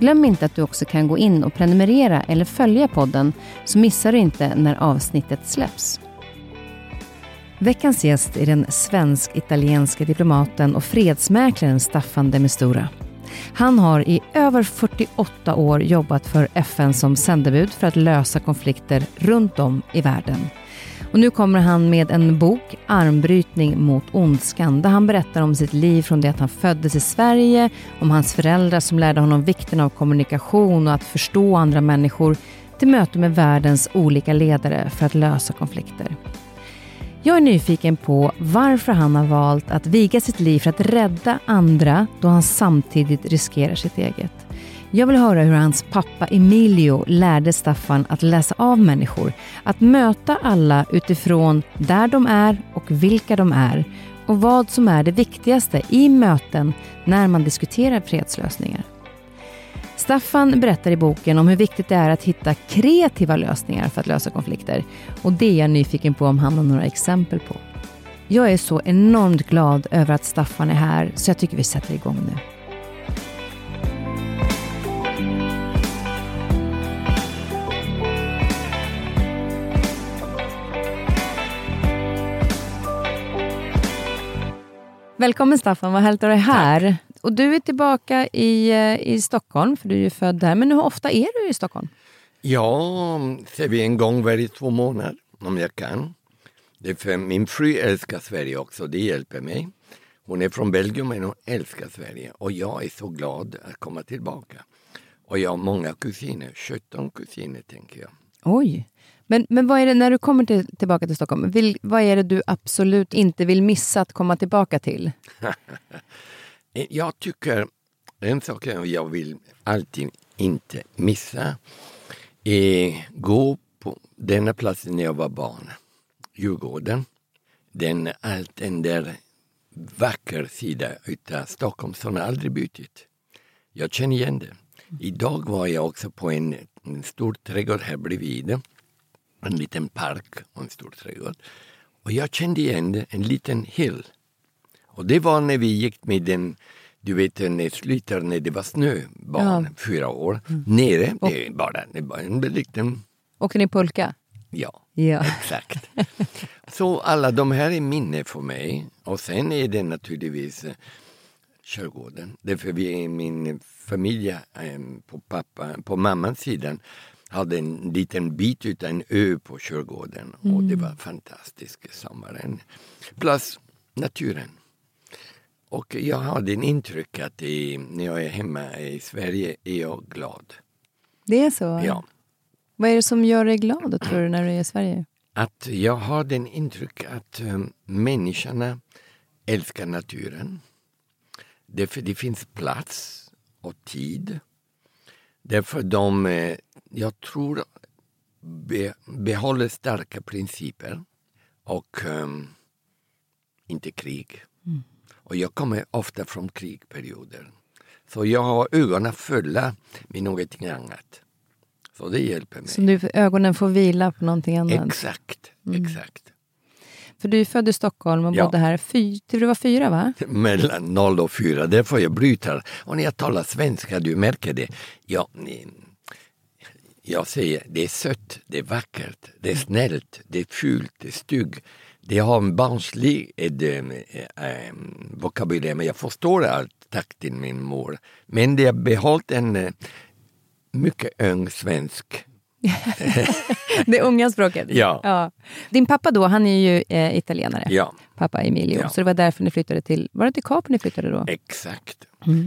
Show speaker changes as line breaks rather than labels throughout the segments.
Glöm inte att du också kan gå in och prenumerera eller följa podden så missar du inte när avsnittet släpps. Veckans gäst är den svensk-italienske diplomaten och fredsmäklaren Staffan de Mistura. Han har i över 48 år jobbat för FN som sändebud för att lösa konflikter runt om i världen. Och nu kommer han med en bok, Armbrytning mot ondskan, där han berättar om sitt liv från det att han föddes i Sverige, om hans föräldrar som lärde honom vikten av kommunikation och att förstå andra människor, till möte med världens olika ledare för att lösa konflikter. Jag är nyfiken på varför han har valt att viga sitt liv för att rädda andra då han samtidigt riskerar sitt eget. Jag vill höra hur hans pappa Emilio lärde Staffan att läsa av människor, att möta alla utifrån där de är och vilka de är och vad som är det viktigaste i möten när man diskuterar fredslösningar. Staffan berättar i boken om hur viktigt det är att hitta kreativa lösningar för att lösa konflikter. Och det är jag nyfiken på om han har några exempel på. Jag är så enormt glad över att Staffan är här så jag tycker vi sätter igång nu. Välkommen Staffan, vad härligt att du är här. Tack. Och du är tillbaka i, eh, i Stockholm, för du är ju född där. Men hur ofta är du i Stockholm?
Ja, ser vi en gång varje två månader om jag kan. Det är för min fru älskar Sverige också, det hjälper mig. Hon är från Belgien men hon älskar Sverige och jag är så glad att komma tillbaka. Och jag har många kusiner, 17 kusiner tänker jag.
Oj! Men, men vad är det, när du kommer till, tillbaka till Stockholm, vill, vad är det du absolut inte vill missa att komma tillbaka till?
jag tycker, en sak jag vill alltid inte missa är gå på denna platsen när jag var barn, Djurgården. Den, allt den där vacker sida utav Stockholm som aldrig bytt. Jag känner igen det. Idag var jag också på en, en stor trädgård här bredvid en liten park och en stor trädgård. Och jag kände igen en liten hill. Och det var när vi gick med den du vet när slutar när det var snöbarn, ja. fyra år. Mm. Nere, och, det bara, det bara en liten...
Åker ni pulka?
Ja, ja. exakt. Så alla de här är minne för mig. Och sen är det naturligtvis eh, Körgården. Därför vi är min familj eh, på, pappa, på mammans sidan hade en liten bit utav en ö på Körgården mm. och det mm. var fantastiskt sommaren. Plus naturen. Och jag hade en intryck att det, när jag är hemma i Sverige är jag glad.
Det är så?
Ja.
Vad är det som gör dig glad tror du när du är i Sverige?
Att jag har den intryck att um, människorna älskar naturen. Därför det finns plats och tid. Därför de eh, jag tror, be, behåller starka principer och um, inte krig. Mm. Och jag kommer ofta från krigperioder. Så jag har ögonen fulla med någonting annat. Så det hjälper mig.
Så du, ögonen får vila på någonting annat?
Exakt, mm. exakt.
För du är född i Stockholm och
Ja.
bodde här fy, till du var fyra va?
mellan 0 och 4. Därför jag bryter. Och när jag talar svenska, du märker det. Jag, jag säger det är sött, det är vackert, det är snällt, det är fult, det är stygg. Det har en barnslig eh, eh, vokabulär, men jag förstår allt tack till min mor. Men det har behållit en mycket ung svensk.
Det unga språket.
Ja.
Din pappa då, han är ju eh, italienare.
Ja,
Pappa Emilio.
Ja.
Så det var därför ni flyttade till, var det till Capri ni flyttade då?
exakt.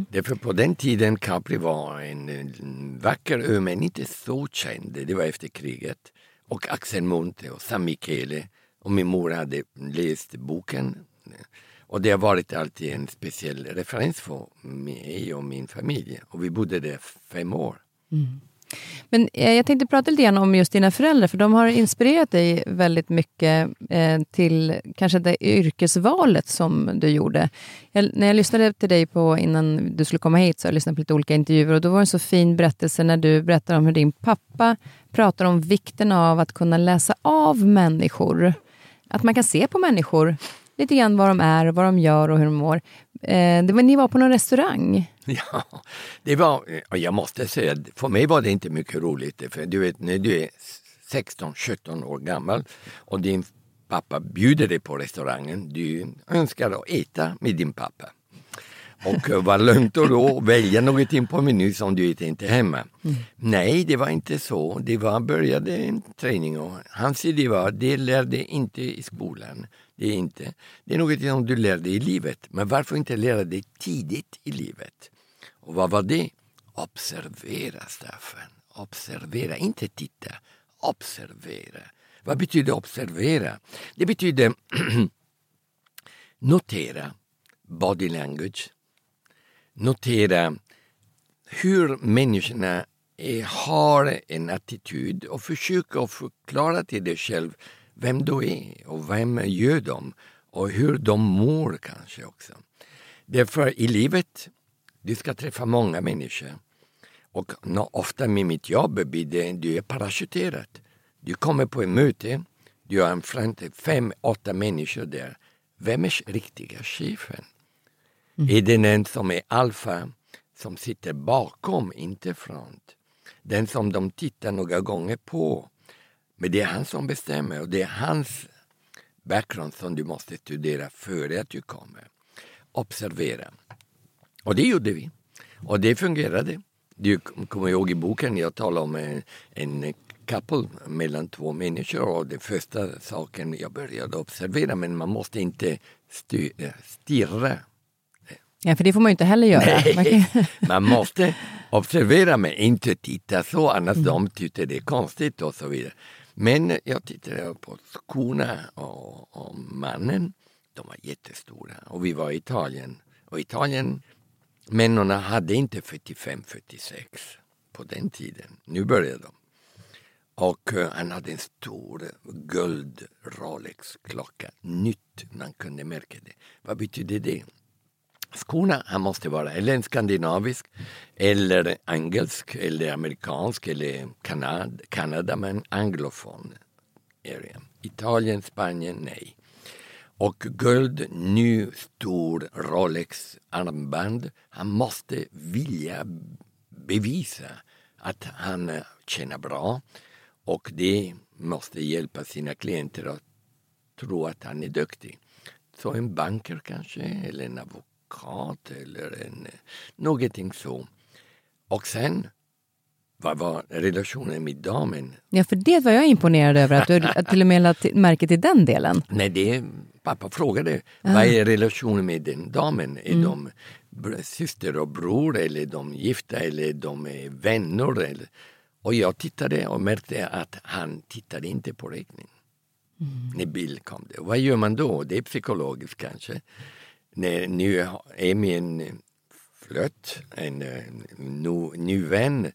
Därför på den tiden Capri var en, en vacker ö men inte så känd. Det var efter kriget. Och Axel Monte och San Michele. Och min mor hade läst boken. Och det har varit alltid en speciell referens för mig och min familj. Och vi bodde där fem år.
Men eh, jag tänkte prata lite grann om just dina föräldrar, för de har inspirerat dig väldigt mycket eh, till kanske det yrkesvalet som du gjorde. Jag, när jag lyssnade till dig på innan du skulle komma hit, så jag lyssnade på lite olika intervjuer och då var det en så fin berättelse när du berättar om hur din pappa pratar om vikten av att kunna läsa av människor. Att man kan se på människor lite grann vad de är, vad de gör och hur de mår. Eh, det var, ni var på någon restaurang.
Ja, det var, jag måste säga, för mig var det inte mycket roligt. För du vet, när du är 16-17 år gammal och din pappa bjuder dig på restaurangen, du önskar att äta med din pappa. Och eh, var lugnt och då välja någonting på menyn som du äter inte hemma. Nej, det var inte så. Det var började en träning och hans idé var det lärde inte i skolan. Det är inte. Det är något som du lär dig i livet. Men varför inte lära dig tidigt i livet? Och vad var det? Observera, Staffan. Observera, inte titta. Observera. Vad betyder observera? Det betyder notera body language. Notera hur människorna är, har en attityd och försöka förklara till dig själv vem du är och vem gör de och hur de mår kanske också. Därför i livet, du ska träffa många människor och ofta med mitt jobb blir det, du är parachuterad. Du kommer på ett möte, du har en framför fem, åtta människor där. Vem är riktiga chefen? Är det den som är alfa, som sitter bakom, inte front? Den som de tittar några gånger på. Men det är han som bestämmer och det är hans background som du måste studera före att du kommer. Observera. Och det gjorde vi. Och det fungerade. Du kommer ihåg i boken, jag talar om en, en couple mellan två människor och det första saken jag började observera, men man måste inte styr, stirra
Ja, för det får man ju inte heller göra. Kan-
man måste observera men inte titta så, annars de tyckte det är konstigt och så vidare. Men jag tittade på skorna och, och mannen. De var jättestora och vi var i Italien. Och Italien, männen hade inte 45-46 på den tiden. Nu började de. Och eh, han hade en stor guld Rolex-klocka. Nytt, man kunde märka det. Vad betyder det? Skorna han måste vara eller en skandinavisk eller engelsk eller amerikansk eller Kanad, Kanada men anglofon area. Italien, Spanien, nej. Och guld, ny stor Rolex armband. Han måste vilja bevisa att han tjänar bra och det måste hjälpa sina klienter att tro att han är duktig. Så en banker kanske, eller en advokat eller en, någonting så. Och sen, vad var relationen med damen?
Ja, för det var jag imponerad över, att du att till och med lade märke till den delen.
Nej, det pappa frågade. Vad är relationen med den damen? Är de br- syster och bror eller är de gifta eller är de är vänner? Eller? Och jag tittade och märkte att han tittade inte på räkning. När bild kom det. Vad gör man då? Det är psykologiskt kanske. När nu är min flört, en eh, ny, ny vän,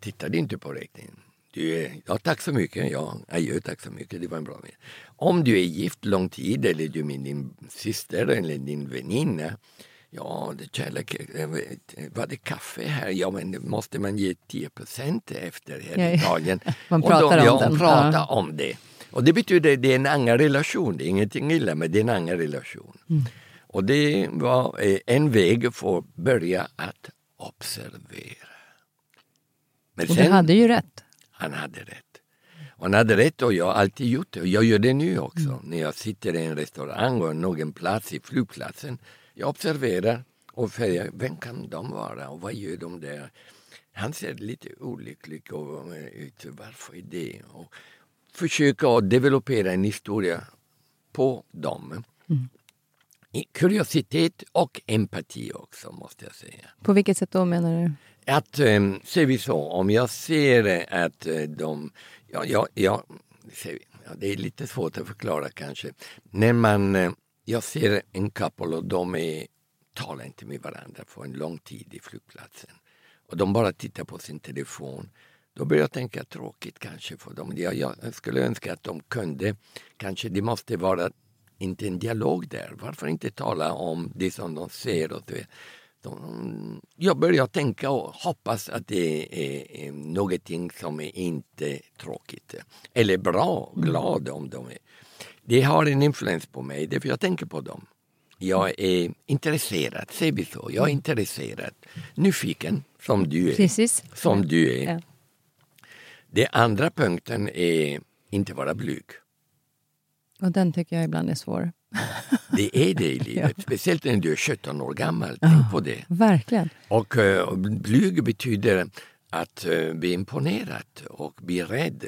tittade inte på räkningen. Du är, ja, tack så mycket. Ja, adjö, tack så mycket. Det var en bra mening. Om du är gift lång tid eller du är med din syster eller din väninna. Ja, det kärlek, eh, var det kaffe här? Ja, men måste man ge 10 procent efter här i. Italien.
Man
Och
pratar om
ja,
den.
prata
Ja.
om det. Och det betyder att det är en annan relation, det är ingenting illa men det är en annan relation. Och det var eh, en väg för att börja att observera. Men
Och du hade ju rätt.
han hade rätt. Han hade rätt och jag har alltid gjort det och jag gör det nu också. När jag sitter i en restaurang och någon plats i flygplatsen. Jag observerar och säger, vem kan de vara och vad gör de där? Han ser lite olycklig eh, ut, varför är det? Och försöka att developera en historia på dem. I- Kuriositet och empati också måste jag säga.
På vilket sätt då menar du?
Att, eh, ser vi så, om jag ser att eh, de... Ja, ja, ja, vi, ja, det är lite svårt att förklara kanske. När man, eh, jag ser en couple och de är, talar inte med varandra för en lång tid i flygplatsen. Och de bara tittar på sin telefon. Då börjar jag tänka tråkigt kanske för dem. Jag, jag skulle önska att de kunde, kanske det måste vara inte en dialog där. Varför inte tala om det som de ser? Och det, de, jag börjar tänka och hoppas att det är, är någonting som är inte tråkigt. Eller bra, glad om de är. Det har en influens på mig, därför jag tänker på dem. Jag är intresserad, säger vi så. Jag är intresserad, nyfiken, som du är.
Precis.
Som du är.
Ja.
Den andra punkten är inte vara blyg.
Och den tycker jag ibland är svår.
Det är det i livet, speciellt när du är 17 år gammal. Tänk på det.
Verkligen.
Och uh, blyg betyder att uh, bli imponerad och bli rädd.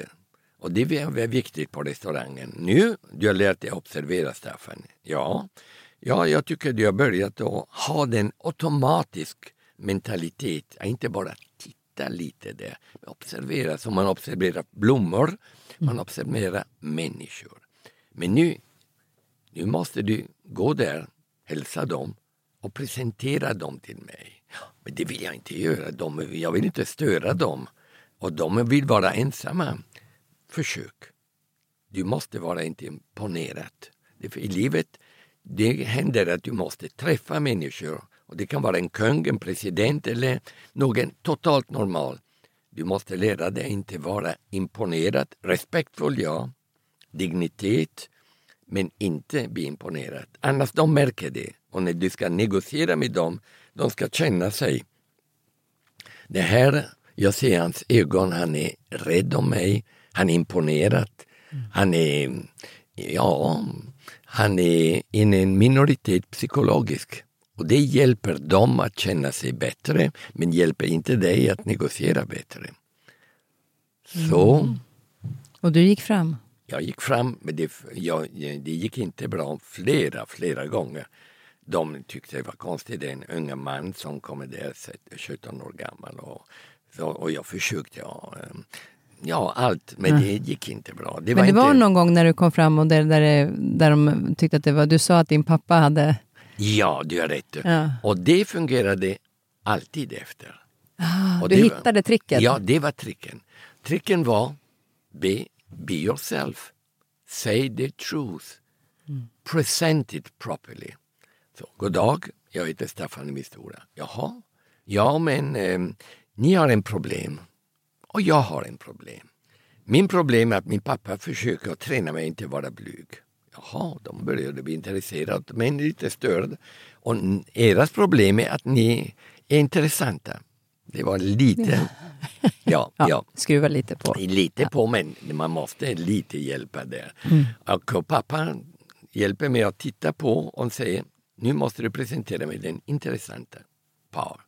Och det är viktigt på restaurangen. Nu, du har lärt dig observera Staffan. Ja, ja jag tycker du har börjat att ha den automatisk mentalitet, inte bara titta lite där, observera som man observerar blommor, man observerar människor. Men nu, nu måste du gå där, hälsa dem och presentera dem till mig. Men det vill jag inte göra. De, jag vill inte störa dem. Och de vill vara ensamma. Försök. Du måste vara inte imponerad. Det för I livet det händer att du måste träffa människor. Och Det kan vara en kung, en president eller någon totalt normal. Du måste lära dig inte vara imponerad. Respektfull, ja. Dignitet, men inte bli imponerad. Annars de märker det. Och när du ska negociera med dem, de ska känna sig. Det här, jag ser hans ögon, han är rädd om mig, han är imponerad. Han är, ja, han är i en minoritet psykologisk. Och det hjälper dem att känna sig bättre, men hjälper inte dig att negociera bättre. Så
Och du gick fram.
Jag gick fram, men det, jag, det gick inte bra flera, flera gånger. De tyckte det var konstigt, det är en unga man som kommer där, 17 år gammal. Och, så, och jag försökte, ja, eh, ja allt, men det gick inte bra. Det
Men det
inte,
var någon gång när du kom fram och där, där, det- där de tyckte att det var... Du sa att din pappa hade...
Ja, du har rätt.
Ja.
Och det fungerade alltid efter. Och
du
det var-
hittade tricket.
Ja, det var tricken. Tricken var be, be yourself. Say the truth. Present it properly. Så, god dag, jag heter Staffan Mistura. Jaha, ja men eh, ni har en problem och jag har en problem. Min problem är att min pappa försöker att träna mig inte vara blyg. Jaha, de började bli intresserade men lite störda. Och eras problem är att ni är intressanta. Det var lite, ja,
Ja,
ja.
Skruva lite på.
Lite på, men man måste lite hjälpa där. Och pappa hjälper mig att titta på och säger nu måste du presentera mig den intressanta par.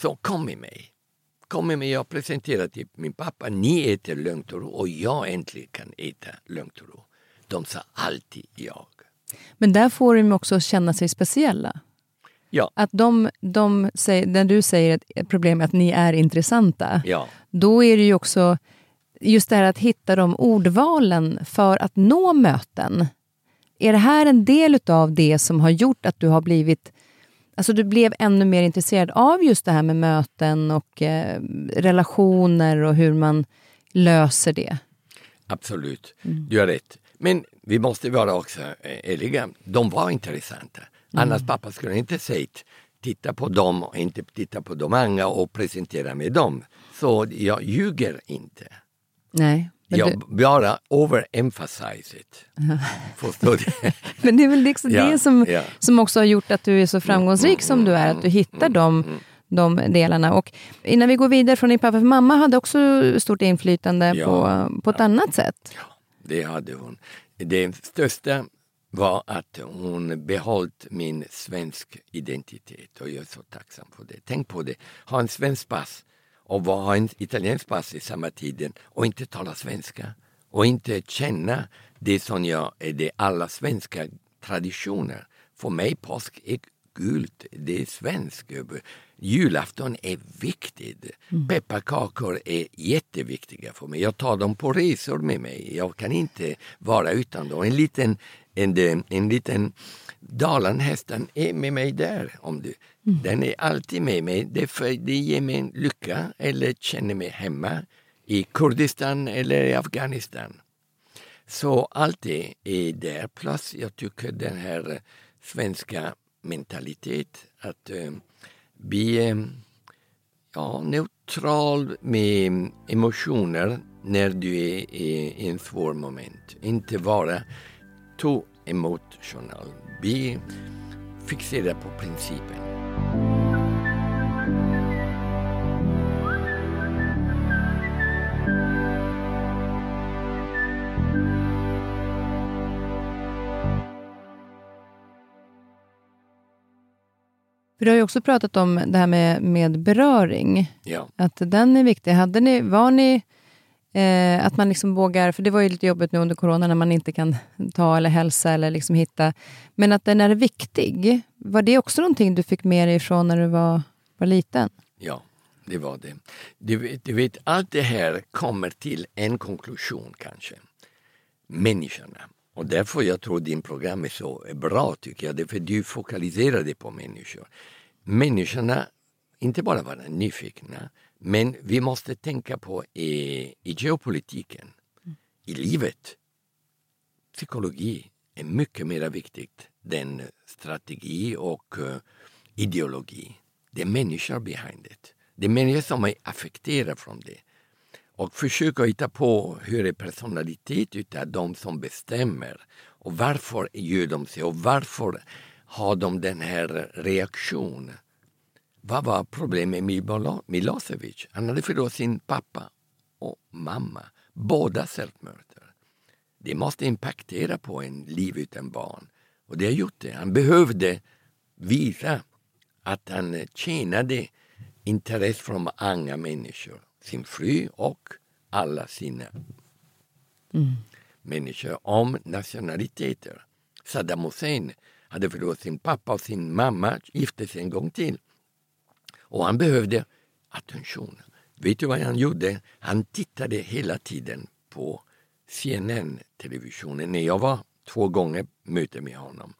Så kom med mig. Kom med mig, jag presenterar till min pappa, ni äter lugnt och ro och jag äntligen kan äta lugnt och ro. De sa alltid jag.
Men där får de också känna sig speciella.
Ja,
Att de, de säger, när du säger att ett problem är att ni är intressanta,
ja.
då är det ju också just det här att hitta de ordvalen för att nå möten. Är det här en del av det som har gjort att du har blivit Alltså du blev ännu mer intresserad av just det här med möten och eh, relationer och hur man löser det.
Absolut, du har rätt. Men vi måste vara också eh, ärliga. De var intressanta. Annars pappa skulle inte sagt titta på dem och inte titta på de andra och presentera med dem. Så jag ljuger inte.
Nej.
Jag
du-
bara overemphasize it. Förstår du?
Men det är väl liksom
Ja,
det som,
ja.
som också har gjort att du är så framgångsrik som du är, att du hittar de, de delarna. Och innan vi går vidare från din pappa, för mamma hade också stort inflytande
Ja.
på, på ett annat sätt.
Ja, det hade hon. Det största var att hon behållit min svensk identitet och jag är så tacksam för det. Tänk på det, ha en svensk pass och ha en italiensk pass i samma tiden och inte tala svenska och inte känna det som jag är det alla svenska traditioner. För mig påsk är gult, det är svenskt. Julafton är viktigt. Pepparkakor är jätteviktiga för mig. Jag tar dem på resor med mig. Jag kan inte vara utan dem. En liten, en, en liten Dalanhästen är med mig där. Om du. Den är alltid med mig. Det, för, det ger mig en lycka eller känner mig hemma i Kurdistan eller i Afghanistan. Så allt det är där. Plus jag tycker den här svenska mentalitet att eh, bli eh, ja, neutral med emotioner när du är i en svår moment. Inte vara too emotional. Bli fixerad på principen.
Du har ju också pratat om det här med, med beröring,
Ja.
att den är viktig. Hade ni, var ni, eh, att man liksom vågar, för det var ju lite jobbigt nu under corona när man inte kan ta eller hälsa eller liksom hitta, men att den är viktig. Var det också någonting du fick med dig ifrån när du var, var liten?
Ja, det var det. Du vet, du vet, allt det här kommer till en konklusion kanske. Människorna. Och därför jag tror din program är så bra tycker jag. Därför du fokaliserar det på människor. Människorna, inte bara vara nyfikna, men vi måste tänka på i, i geopolitiken, i livet. Psykologi är mycket mer viktigt än strategi och eh, ideologi. Det är människor behind it. Det är människor som är affekterade från det. Och försöka hitta på hur är personalitet utav de som bestämmer. Och varför gör de så och varför har de den här reaktionen? Vad var problemet med Milo- Milosevic? Han hade förlorat sin pappa och mamma, båda självmördare. Det måste impactera på en liv utan barn. Och det har gjort det. Han behövde visa att han tjänade intresse från andra människor. Sin fru och alla sina människor om nationaliteter. Saddam Hussein hade förlorat sin pappa och sin mamma, gifte sig en gång till. Och han behövde attention. Vet du vad han gjorde? Han tittade hela tiden på CNN-televisionen när jag var två gånger möte med honom.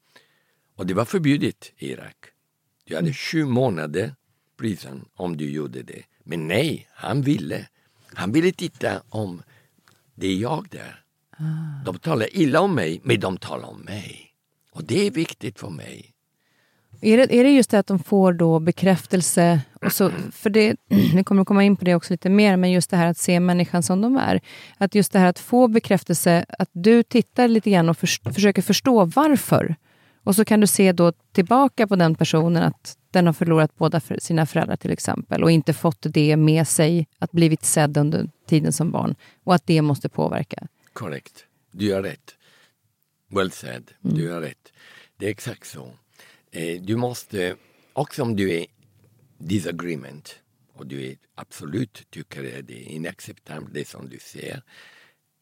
Och det var förbjudet i Irak. Du hade sju månader prison om du gjorde det. Men nej, han ville. Han ville titta om det är jag där. De talar illa om mig, men de talar om mig. Och det är viktigt för mig.
Är det, är det just det att de får då bekräftelse? Och så, för det, vi kommer att komma in på det också lite mer, men just det här att se människan som de är. Att just det här att få bekräftelse, att du tittar lite grann och förs- försöker förstå varför. Och så kan du se då tillbaka på den personen att den har förlorat båda för sina föräldrar till exempel och inte fått det med sig, att blivit sedd under tiden som barn. Och att det måste påverka.
Korrekt. Du har rätt. Well said. Du har rätt. Det är exakt så. Eh, Du måste, också om du är disagreement och du är absolut tycker att det är inacceptabelt det som du ser.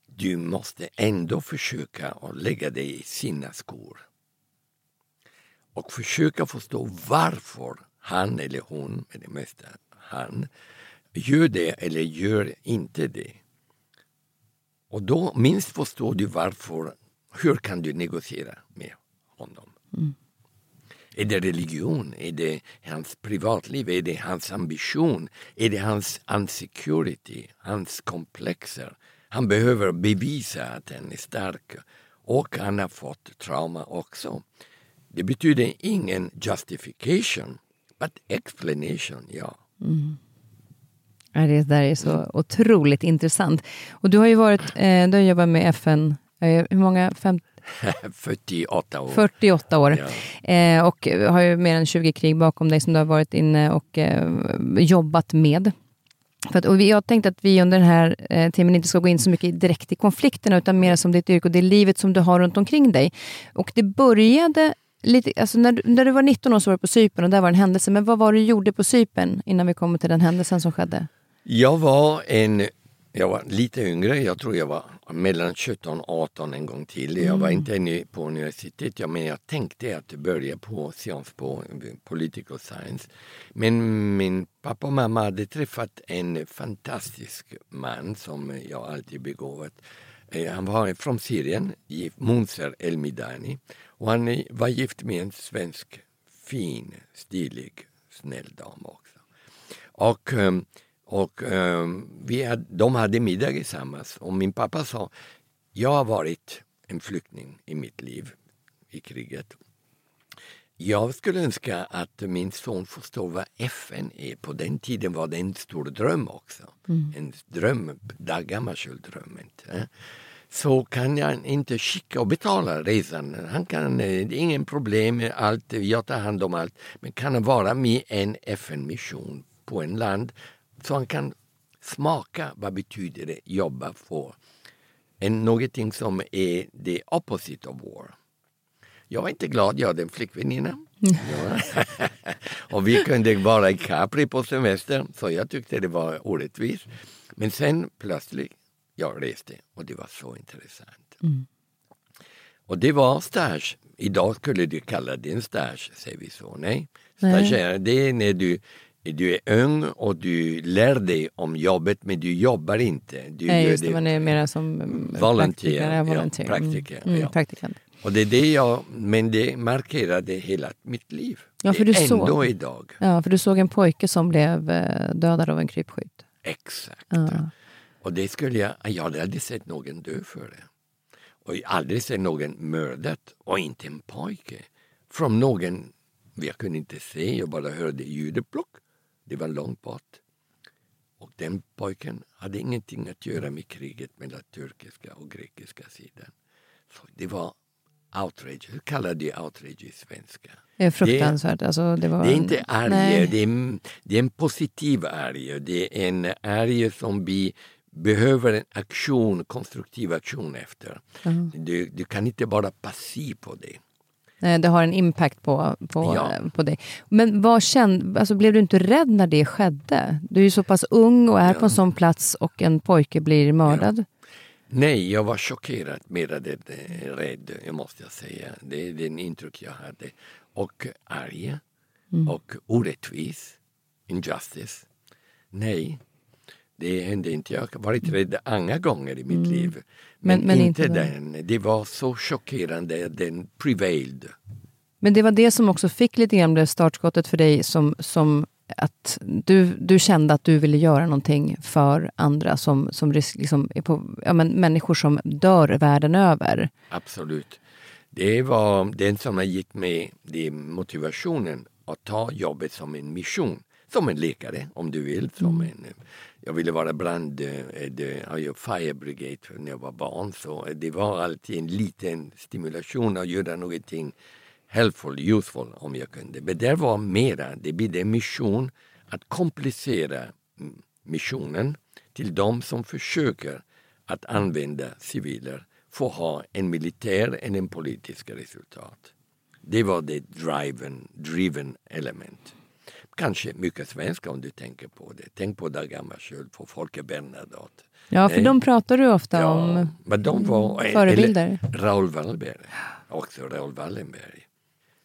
Du måste ändå försöka att lägga dig i sina skor. Och försöka förstå varför han eller hon, med det mesta han, gör det eller gör inte det. Och då minst förstår du varför, hur kan du negociera med honom? Mm. Är det religion? Är det hans privatliv? Är det hans ambition? Är det hans insecurity? Hans komplexer? Han behöver bevisa att han är stark och han har fått trauma också. Det betyder ingen justification, but explanation, ja. Mm.
Ja, det där är så otroligt intressant. Och du har ju varit, eh, du har jobbat med FN, eh, hur många? 50
48 år.
48 år.
Ja.
Eh, och har ju mer än 20 krig bakom dig som du har varit inne och eh, jobbat med. För att, och jag tänkte att vi under den här eh, timmen inte ska gå in så mycket direkt i konflikterna utan mer som ditt yrke och det livet som du har runt omkring dig. Och det började lite, alltså när, du- när du var 19 år så var du på Cypern och där var en händelse. Men vad var det du gjorde på Cypern innan vi kommer till den händelsen som skedde?
Jag var en, jag var lite yngre, jag tror jag var mellan 17 och 18 en gång till. Jag var inte ännu på universitet, ja, men jag tänkte att börja på science på political science. Men min pappa och mamma hade träffat en fantastisk man som jag alltid begåvat. Eh, Han var från Syrien, Munzer El-Midani. Och han var gift med en svensk fin, stilig, snäll dam också. Och, ehm, och ehm, vi hade, de hade middag tillsammans och min pappa sa jag har varit en flykting i mitt liv i kriget. Jag skulle önska att min son förstår vad FN är. På den tiden var det en stor dröm också. En dröm, Hammarskjöld dröm. inte, eh. Så kan jag inte skicka och betala resan. Han kan, eh, det är ingen problem med allt, jag tar hand om allt. Men kan han vara med i en FN-mission på en land så han kan smaka vad betyder det jobba för en, någonting som är the opposite of war. Jag var inte glad, jag hade en flickväninna. Ja. och vi kunde vara i Capri på semester, så jag tyckte det var orättvist. Men sen plötsligt, jag reste och det var så intressant. Och det var stage. Idag skulle du kalla det en stage, säger vi så. Nej, stagiaire det är när du, du är ung och du lär dig om jobbet men du jobbar inte. Du
Nej, just det, man är mera som
Volunteer,
praktiker,
ja,
volunteer.
praktiker,
Mm, mm,
ja.
praktikant.
Och det är det jag, men det markerade hela mitt liv.
Ja, för du
Ändå
såg.
idag.
Ja, för du såg en pojke som blev eh, dödad av en krypskytt.
Exakt.
Ja.
Och det skulle jag, jag hade aldrig sett någon dö för det. Och jag aldrig sett någon mördat och inte en pojke. Från någon, jag kunde inte se, jag bara hörde ljudet plock. Det var långt bort. Och den pojken hade ingenting att göra med kriget mellan turkiska och grekiska sidan. Så det var outrage, hur kallar du outrage i svenska?
Det är fruktansvärt. Alltså, det, var
Det är
en-
inte arg, det är, det är en positiv arg. Det är en arg som vi behöver en aktion, konstruktiv aktion efter. Du, du kan inte bara passiv på det.
Nej, det har en impact på, på,
Ja.
eh, på dig. Men vad kände, alltså, blev du inte rädd när det skedde? Du är ju så pass ung och är på en sån plats och en pojke blir mördad.
Nej, jag var chockerad, mer än rädd, måste jag säga. Det är den intryck jag hade. Och arg och orättvis. Injustice. Nej, det hände inte. Jag har varit rädd andra gånger i mitt liv. Men,
Men- men
inte
inte
den. Det var så chockerande, den prevailed.
Men det var det som också fick lite grann blev startskottet för dig som, som att du, du kände att du ville göra någonting för andra som, som risk, liksom är på, ja, men människor som dör världen över.
Absolut. Det var den som har gett mig det motivationen att ta jobbet som en mission. Som en läkare om du vill. Som en, jag ville vara brand, eh, det- jag fire brigade när jag var barn. Så det var alltid en liten stimulation att göra någonting helpful, useful om jag kunde. Men det var mera, det blev en mission att komplicera mm, missionen till de som försöker att använda civiler för att ha en militär än en politisk resultat. Det var det driven, driven element. Kanske mycket svenska om du tänker på det. Tänk på Dag Hammarskjöld, på Folke Bernadotte.
Ja, för
Nej.
de pratar du ofta om.
Ja, men de var...
förebilder.
eller Raoul Wallenberg. Också Raoul Wallenberg.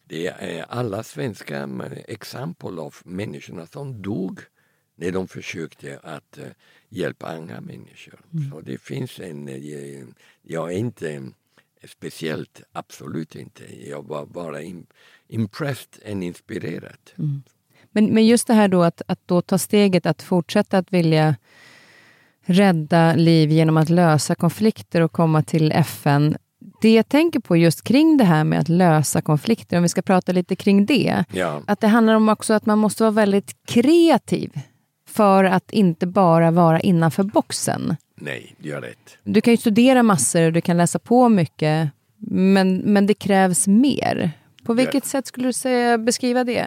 Det är alla svenska mm, exempel av människorna som dog när de försökte att eh, hjälpa andra människor. Så det finns en... eh, Jag är inte eh, speciellt, absolut inte. Jag var bara im- impressed and inspirerad.
Men, men just det här då att, att då ta steget att fortsätta att vilja rädda liv genom att lösa konflikter och komma till FN. Det jag tänker på just kring det här med att lösa konflikter, om vi ska prata lite kring det.
Ja.
Att det handlar om också att man måste vara väldigt kreativ för att inte bara vara innanför boxen.
Nej, du har rätt.
Du kan ju studera massor och du kan läsa på mycket, men, men det krävs mer. På vilket
Ja.
sätt skulle du säga, beskriva det?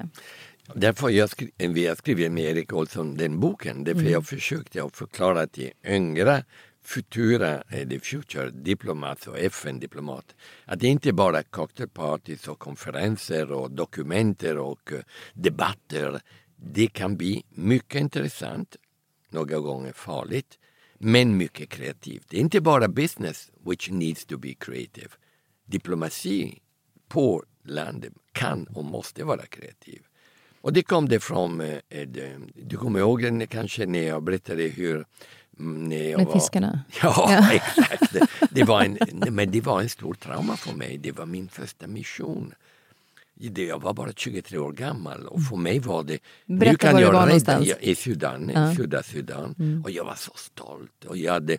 Därför jag skri- vi har skrivit med Erik Olsson den boken. Därför jag försökte att förklara till yngre futura eh, the future diplomats och FN-diplomat att det inte bara cocktailpartys och konferenser och dokumenter och eh, debatter. Det kan bli mycket intressant, några gånger farligt, men mycket kreativt. Det är inte bara business which needs to be creative. Diplomati på landet kan och måste vara kreativ. Och det kom det från, eh, det, du kommer ihåg kanske när jag berättade hur mm, när jag
Med
var,
fiskarna?
Ja,
Ja.
exakt. Det, var en, men det var en stor trauma för mig. Det var min första mission. Jag var bara 23 år gammal och för mig var det...
Berätta var du var
rädda-
någonstans.
jag- I Sudan,
Ja.
södra Sudan. Och jag var så stolt. Och jag hade,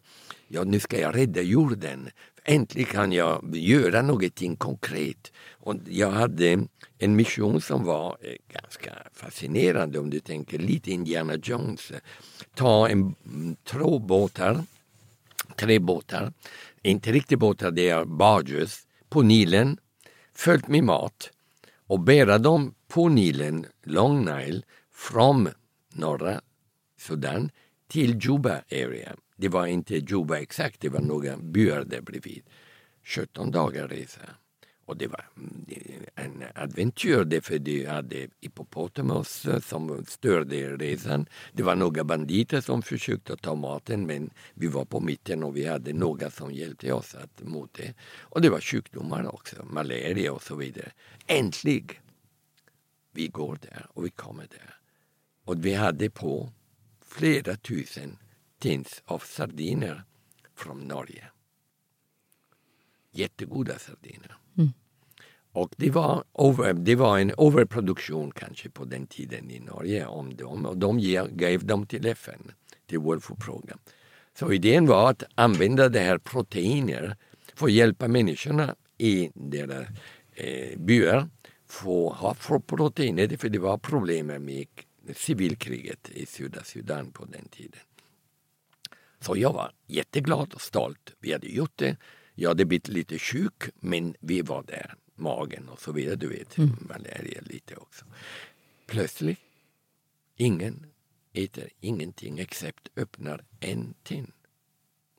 ja, nu ska jag rädda jorden. Äntligen kan jag göra någonting konkret. Och jag hade en mission som var eh, ganska fascinerande om du tänker lite Indiana Jones. Ta en mm, två båtar tre båtar, inte riktigt båtar, det är barges, på Nilen, följt med mat och bära dem på Nilen, Long Nile, från norra Sudan till Juba area. Det var inte Juba exakt, det var några byar där bredvid. 17 dagar resa. Och det var mm, en adventyr därför de hade hippopotamus eh, som störde resan. Det var några banditer som försökte ta maten men vi var på mitten och vi hade några som hjälpte oss att mot det. Och det var sjukdomar också, malaria och så vidare. Äntligen! Vi går där och vi kommer där. Och vi hade på flera tusen tins av sardiner från Norge. Jättegoda sardiner. Mm. Och det var, over, det var en överproduktion kanske på den tiden i Norge om dem och de gav dem till FN, till World Food Program. Så idén var att använda det här proteiner för att hjälpa människorna i deras eh, byar få ha få proteiner, för det var problem med civilkriget i södra Sudan på den tiden. Så jag var jätteglad och stolt. Vi hade gjort det. Jag hade blivit lite sjuk, men vi var där. Magen och så vidare, du vet. Malaria lite också. Plötsligt, ingen äter ingenting except öppnar en tin.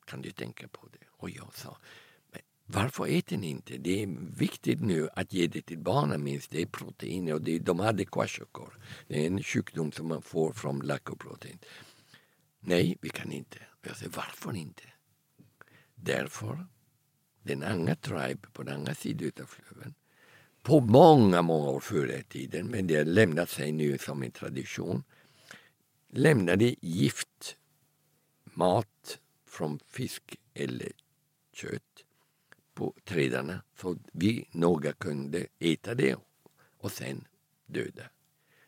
Kan du tänka på det? Och jag sa, varför äter ni inte? Det är viktigt nu att ge det till barnen minst. Det är proteiner och det, de hade kwashiorkor. Det är en sjukdom som man får från lakoprotein. Nej, vi kan inte. Jag säger, varför inte? Därför, den andra tribe på den andra sidan av floden, på många, många år före tiden, men det har lämnat sig nu som en tradition, lämnade gift, mat från fisk eller kött på trädarna så vi några kunde äta det och sen döda.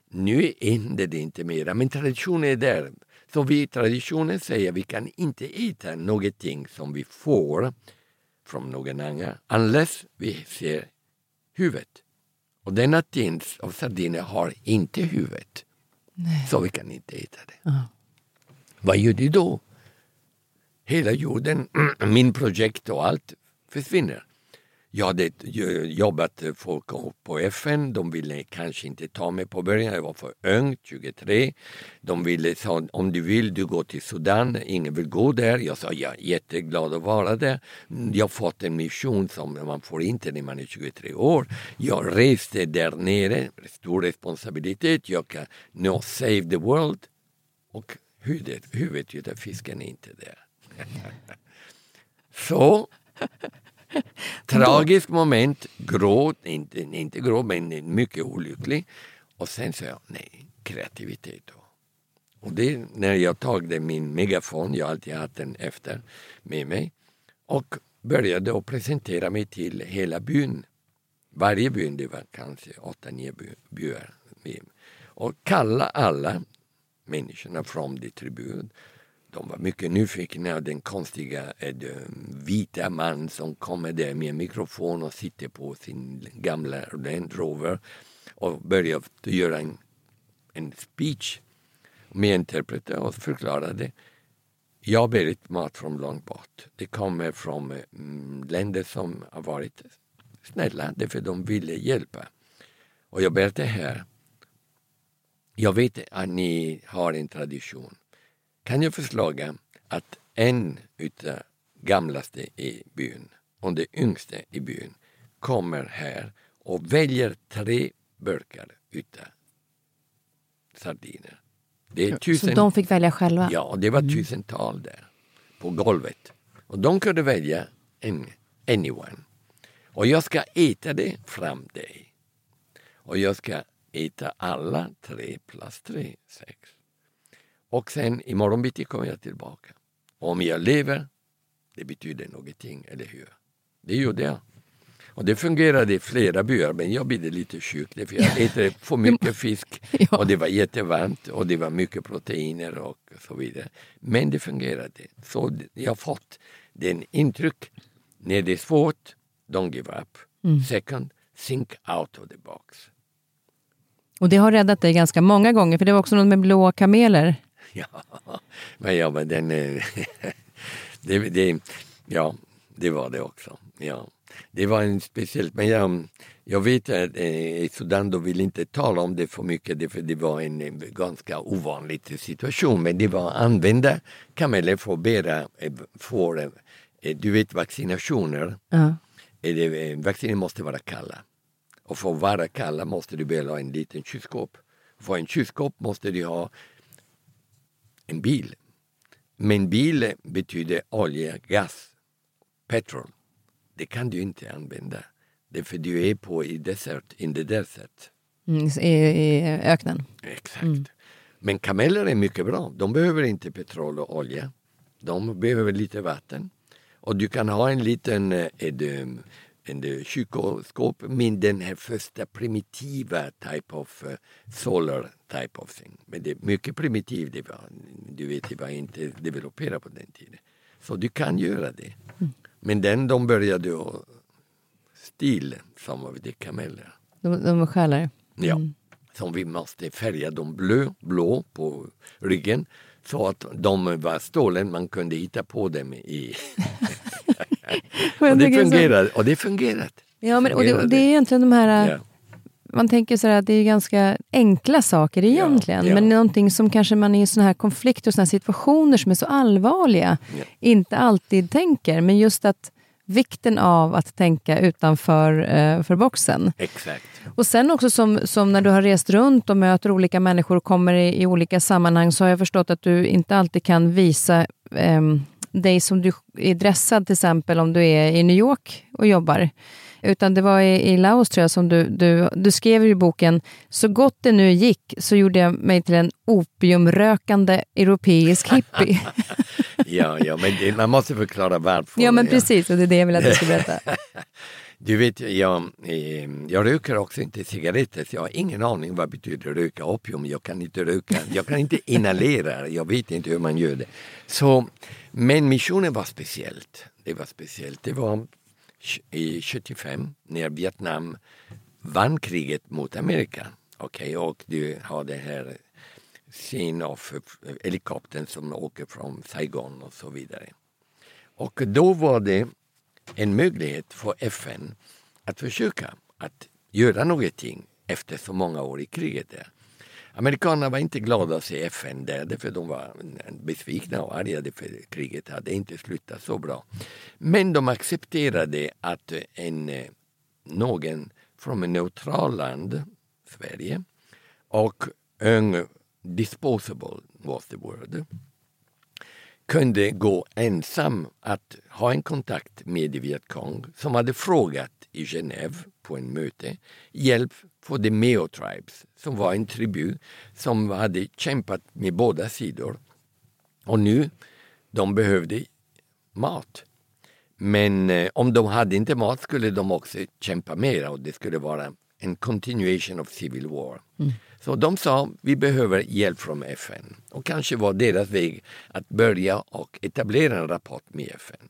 Nu händer det inte mera, men traditionen är där. Så vi traditionen säger att vi kan inte äta någonting som vi får från någon annan unless vi ser huvudet. Och denna tins av sardiner har inte huvudet. Så vi kan inte äta det.
Ja.
Vad gör du då? Hela jorden, min projekt och allt försvinner. Jag hade jobbat eh, folk på FN, de ville kanske inte ta mig på början, jag var för ung, 23. De ville sa om du vill, du går till Sudan, ingen vill gå där. Jag sa jag är jätteglad att vara där. Mm, jag har fått en mission som man får inte när man är 23 år. Jag reste där nere, stor responsabilitet, jag kan nå save the world. Och huvudet, huvudet av fisken är inte där. Så Tragiskt moment, gråt, inte, inte gråt men mycket olycklig. Och sen sa jag, nej, kreativitet då. Och det när jag tog min megafon, jag har alltid haft den efter med mig, och började att presentera mig till hela byn. Varje byn, det var kanske åtta, nio by- byar. med. Och kalla alla människorna från det tribun de var mycket nyfikna den konstiga eh, den vita man som kommer där med en mikrofon och sitter på sin gamla Land Rover och börjar göra en, en speech. med interpreter och förklarade jag har mat från långt bort. Det kommer från eh, mm, länder som har varit snälla därför de ville hjälpa. Och jag berättar här. Jag vet att ni har en tradition. Kan jag förslaga att en utav gamlaste i byn och det yngste i byn kommer här och väljer tre burkar utav sardiner.
Det är tusen... Så de fick välja själva?
Ja, det var mm. tusental där på golvet. Och de kunde välja en, anyone. Och jag ska äta det fram dig. Och jag ska äta alla tre plus tre, sex. Och sen imorgon bitti kommer jag tillbaka. Om jag lever, det betyder någonting, eller hur? Det gjorde jag. Och det fungerade i flera byar men jag blev lite sjuk för jag äter för mycket fisk ja. och det var jättevarmt och det var mycket proteiner och så vidare. Men det fungerade. Så jag har fått den intryck, när det är svårt, don't give up. Mm. Second, think out of the box.
Och det har räddat dig ganska många gånger för det var också något med blåa kameler.
Ja, men, ja, men den... det, det, ja, det var det också. Ja. Det var en speciell, men jag, jag vet att eh, Sudan då vill inte tala om det för mycket för det var en, en ganska ovanlig situation. Men det var att använda kameler för att bära, eh, eh, du vet vaccinationer. -huh. eh, vacciner måste vara kalla. Och för att vara kalla måste du bära en liten kylskåp. För en kylskåp måste du ha en bil. Men bil betyder olja, gas, petrol det kan du inte använda. Därför du är på i desert, in the desert.
Mm, i, I öknen?
Exakt. Mm. Men kameler är mycket bra. De behöver inte petrol och olja. De behöver lite vatten. Och du kan ha en liten eh, en, kylskåp med den här första primitiva type of uh, solar type of thing. Men det är mycket primitivt. Det var, du vet, det var inte developerat på den tiden. Så du kan göra det. Mm. Men den de började stil som av de kameler.
De, de stjälar? Mm.
Ja. Som vi måste färga dem blå, blå på ryggen så att de var stålen, man kunde hitta på dem i... och, det fungerade, och det fungerade.
Ja, men, och det, och det är egentligen de här... Ja man tänker så att det är ganska enkla saker egentligen, ja, ja. men någonting som kanske man i såna här konflikter och här situationer som är så allvarliga inte alltid tänker. Men just att vikten av att tänka utanför eh, för boxen.
Exakt.
Och sen också som, som när du har rest runt och möter olika människor och kommer i, i olika sammanhang så har jag förstått att du inte alltid kan visa eh, dig som du är dressad till exempel om du är i New York och jobbar. Utan det var i, i Laos tror jag som du, du, du skrev i boken, så gott det nu gick så gjorde jag mig till en opiumrökande europeisk hippie.
ja, ja, men det, man måste förklara varför.
Ja, men precis, och det är det jag vill att du ska berätta.
Du vet, jag, eh, jag röker också inte cigaretter så jag har ingen aning vad det betyder röka opium. Jag kan inte röka, jag kan inte inhalera, jag vet inte hur man gör det. Så, men missionen var speciellt. Det var speciellt. Det var i 75 när Vietnam vann kriget mot Amerika. Okay, och du har det här scen av helikoptern som åker från Saigon och så vidare. Och då var det en möjlighet för FN att försöka att göra någonting efter så många år i kriget. Där. Amerikanerna var inte glada att se FN där, för de var besvikna och arga för kriget hade inte slutat så bra. Men de accepterade att en, någon från ett neutralt land, Sverige, och en disposable was the word, kunde gå ensam att ha en kontakt med Vietcong som hade frågat i Genève på en möte hjälp för the Meo Tribes som var en tribu som hade kämpat med båda sidor. Och nu, de behövde mat. Men eh, om de hade inte mat skulle de också kämpa mer och det skulle vara en continuation of civil war. Mm. Så de sa vi behöver hjälp från FN och kanske var deras väg att börja och etablera en rapport med FN.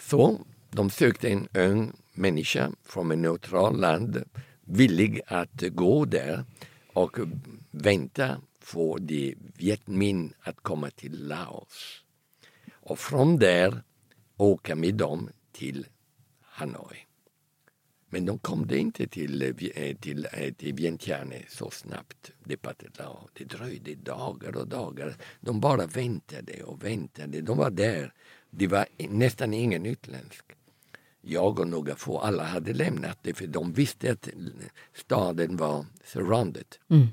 Så de sökte en ung människa från ett neutralt land villig att gå där och vänta på de Viet Minh att komma till Laos. Och från där åka med dem till Hanoi. Men de kom det inte till, eh, till, eh, till Vientiane så snabbt. Det dröjde dagar och dagar. De bara väntade och väntade. De var där. Det var nästan ingen utländsk. Jag och några få, alla hade lämnat det för de visste att staden var surrounded. Mm.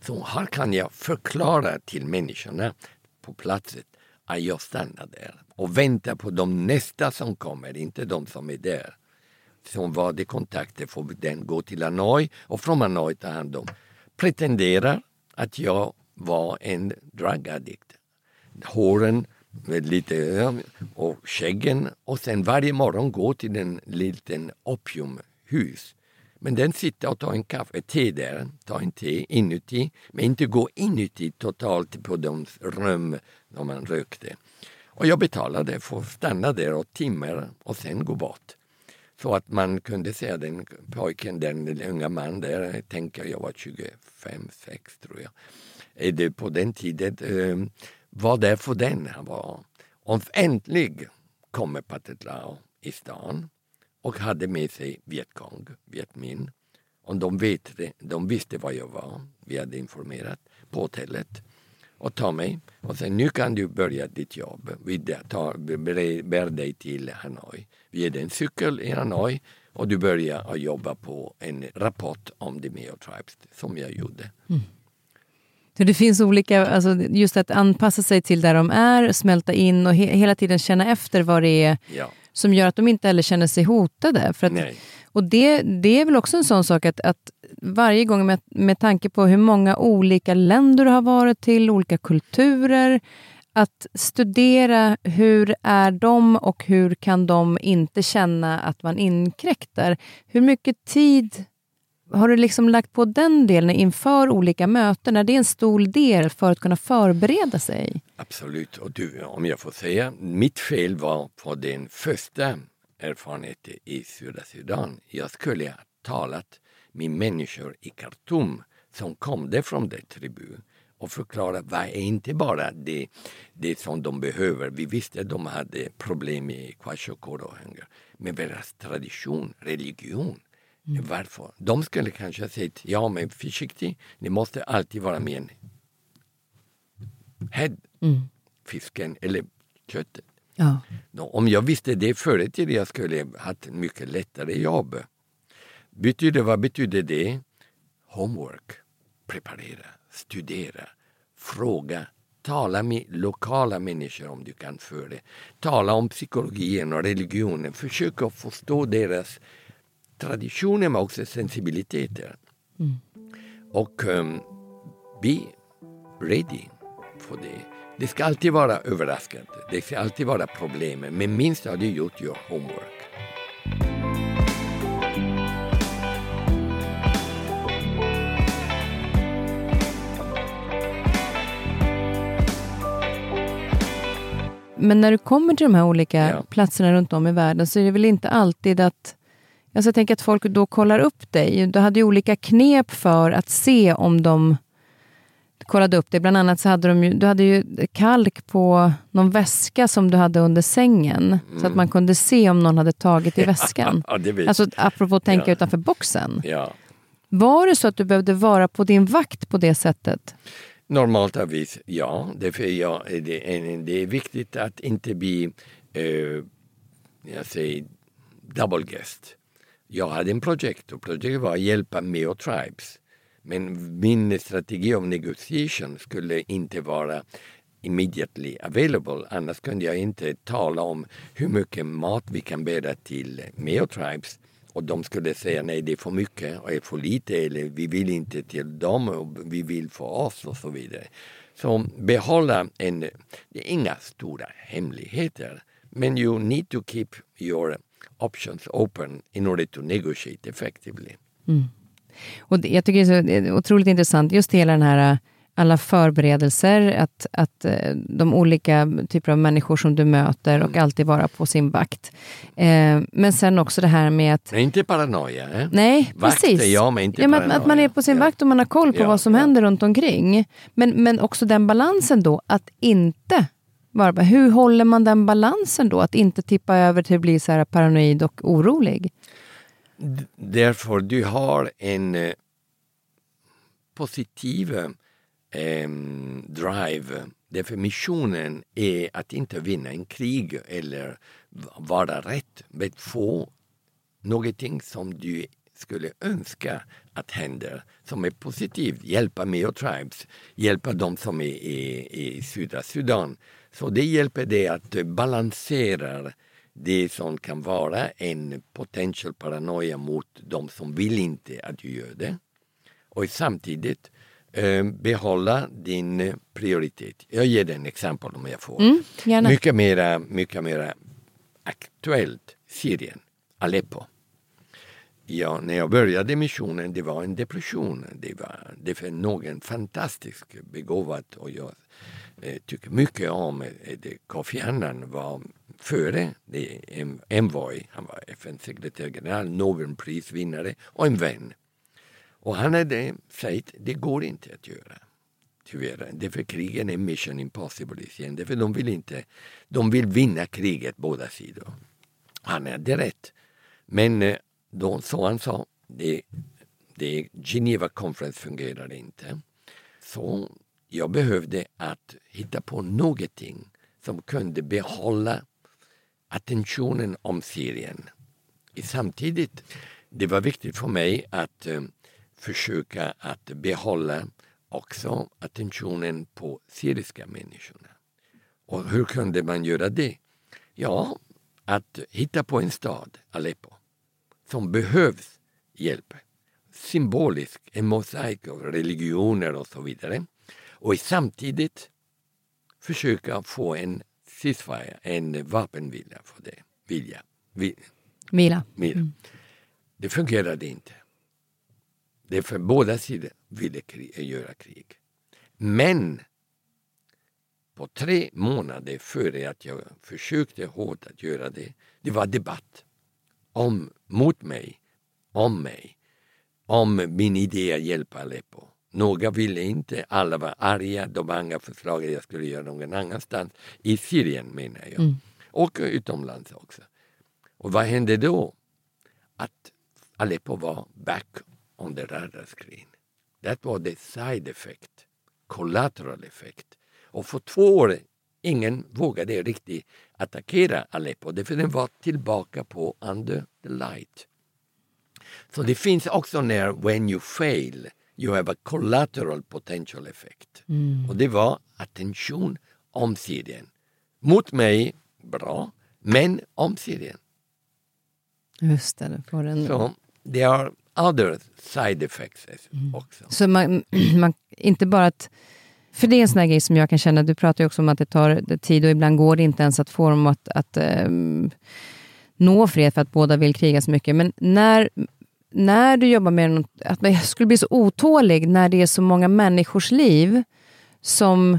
Så här kan jag förklara till människorna på platsen att jag stannar där och väntar på de nästa som kommer, inte de som är där. Som var det kontakter får den gå till Hanoi och från Hanoi ta hand om. Pretenderar att jag var en drug addict. Håren med lite och skäggen och sen varje morgon gå till en liten opiumhus men den sitter och tar en kaffe, te där, tar en te inuti, men inte gå inuti totalt på de rum där man rökte. Och jag betalade för att stanna där och timmar och sen gå bort. Så att man kunde se den pojken, den unga mannen där, jag tänker jag var 25, 6 tror jag. Eh, det på den tiden eh, var där för den han var. Och äntligen kommer Pathet Lao i stan och hade med sig Vietkong, Vietmin. Och de, vet, de visste var jag var. Vi hade informerat på hotellet och ta mig och sen nu kan du börja ditt jobb. Vi tar, bär dig till Hanoi. Ger dig en cykel i Hanoi och du börjar att jobba på en rapport om the Meo Tribes som jag gjorde. Mm.
Så det finns olika, alltså just att anpassa sig till där de är, smälta in och he hela tiden känna efter vad det är ja som gör att de inte heller känner sig hotade. För att, och det, det är väl också en sån sak att, att varje gång med, med tanke på hur många olika länder du har varit till, olika kulturer, att studera hur är de och hur kan de inte känna att man inkräktar. Hur mycket tid har du liksom lagt på den delen inför olika möten? Är det en stor del för att kunna förbereda sig?
Absolut. Och du, om jag får säga, mitt fel var på den första erfarenheten i södra Sudan. Jag skulle ha talat med människor i Khartoum som kom från det tribu och förklara vad är inte bara det, det som de behöver. Vi visste att de hade problem med kwashiorkor och hunger. Men deras tradition, religion, Mm. Varför? De skulle kanske ha sagt, ja men försiktig, ni måste alltid vara med en head, mm. fisken eller köttet. Ja. Om jag visste det förut, jag skulle haft mycket lättare jobb. Betyder, vad betyder det? Homework, preparera, studera, fråga, tala med lokala människor om du kan för det. Tala om psykologin och religionen, försök att förstå deras traditioner men också sensibiliteter. Mm. Och um, be ready för det. Det ska alltid vara överraskande, det ska alltid vara problem, men minst har du gjort your homework.
Men när du kommer till de här olika ja. platserna runt om i världen så är det väl inte alltid att Alltså jag tänker att folk då kollar upp dig. Du hade ju olika knep för att se om de kollade upp dig. Bland annat så hade de ju, du hade ju kalk på någon väska som du hade under sängen. Mm. Så att mm. man kunde se om någon hade tagit i väskan.
ja, det
alltså apropå att tänka ja. utanför boxen.
Ja.
Var det så att du behövde vara på din vakt på det sättet?
Normalt vis, ja. Därför ja, det, är, det är viktigt att inte bli eh, jag säger, double guest. Jag hade en projekt och projektet var att hjälpa Meo Tribes. Men min strategi av negotiation skulle inte vara immediately available. Annars kunde jag inte tala om hur mycket mat vi kan bära till Meo Tribes. Och de skulle säga nej, det är för mycket och är för lite eller vi vill inte till dem och vi vill för oss och så vidare. Så behålla en, det är inga stora hemligheter. Men you need to keep your options open in order to negotiate effectively. Mm.
Och det, jag tycker det är så otroligt intressant, just hela den här alla förberedelser, att, att eh, de olika typer av människor som du möter och alltid vara på sin vakt. Eh, men sen också det här med att...
Men inte paranoia. Eh?
Nej,
Vakt
precis.
är jag, men inte
ja, men
paranoia.
att man är på sin
Ja.
vakt och man har koll på
Ja,
vad som
ja.
händer runt omkring. Men, men också den balansen då, att inte vara... Hur håller man den balansen då? Att inte tippa över till att bli så här paranoid och orolig?
Därför du har en eh, positiv eh, drive. Därför missionen är att inte vinna en krig eller vara rätt, men få någonting som du skulle önska att händer som är positivt. Hjälpa Meo Tribes, hjälpa de som är i, i södra Sudan. Så det hjälper dig att balansera det som kan vara en potential paranoia mot de som vill inte att du gör det. Och samtidigt behålla din eh, prioritet. Jag ger dig en exempel om jag får.
Mm, gärna.
Mycket mera, mycket mera aktuellt Syrien, Aleppo. Ja, när jag började missionen det var en depression. Det var det var någon fantastiskt begåvad och jag eh, tycker mycket om eh, det. Kofi Annan var före det en envoy. Han var FN-sekreterare Nobelprisvinnare och en vän. Och han hade sagt det går inte att göra. Tyvärr. Därför krigen är mission impossible i Syrien. Därför de vill inte, de vill vinna kriget båda sidor. Han hade rätt. Men eh, då, så han sa, det, det Geneva Conference fungerar inte. Så jag behövde att hitta på någonting som kunde behålla attentionen om Syrien. Samtidigt, det var viktigt för mig att eh, försöka att behålla också attentionen på syriska människorna. Och hur kunde man göra det? Ja, att hitta på en stad, Aleppo, som behövs hjälp. Symbolisk, en mosaik av religioner och så vidare. Och samtidigt försöka få en ceasefire, en vapenvila för det. Vilja. Vi,
Vila.
Mira. Det fungerade inte. Det är för båda sidor ville krig, göra krig. Men på tre månader före att jag försökte hårt att göra det, det var debatt om, mot mig, om mig, om min idé att hjälpa Aleppo. Några ville inte, alla var arga, de andra förslag att jag skulle göra någon annanstans. I Syrien menar jag. Och utomlands också. Och vad hände då? Att Aleppo var back on the radar screen. That was the side effect, collateral effect. Och för två år ingen vågade riktigt attackera Aleppo därför den var tillbaka på under the light. Så det finns också när when you fail you have a collateral potential effect. Och det var attention om Syrien. Mot mig, bra, men om Syrien.
Just det, du får en...
Så there are other side effects också.
Så man, man, inte bara att... För det är en sån grej som jag kan känna, du pratar ju också om att det tar tid och ibland går det inte ens att få dem att, att ehm, nå fred för att båda vill kriga så mycket. Men när, när du jobbar med något, att jag skulle bli så otålig när det är så många människors liv som,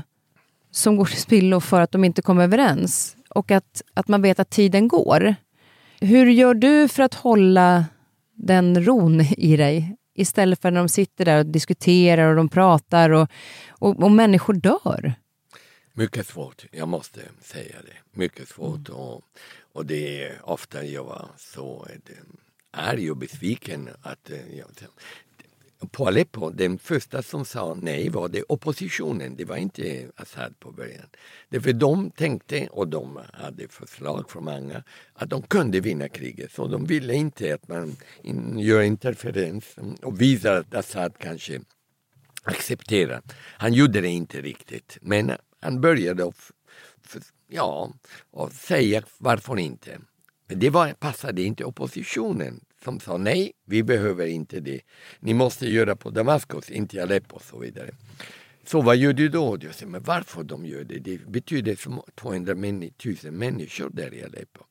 som går till spillo för att de inte kommer överens. Och att, att man vet att tiden går. Hur gör du för att hålla den ron i dig? Istället för när de sitter där och diskuterar och de pratar och, och, och människor dör.
Mycket svårt, jag måste säga det. Mycket svårt. Och, och det är ofta jag var så eh, arg och besviken. Att, eh, jag, Aleppo, den första som sa nej var det oppositionen, det var inte Assad på början. Därför de tänkte, och de hade förslag från många, att de kunde vinna kriget. Så de ville inte att man gör interferens och visar att Assad kanske accepterar. Han gjorde det inte riktigt, men han började och, ja, och säga varför inte. Men det var, passade inte oppositionen som sa nej, vi behöver inte det. Ni måste göra på Damaskus, inte Aleppo och så vidare. Så vad gör du då? Jag säger, men varför de gör det? Det betyder som 200 000 människor där i Aleppo.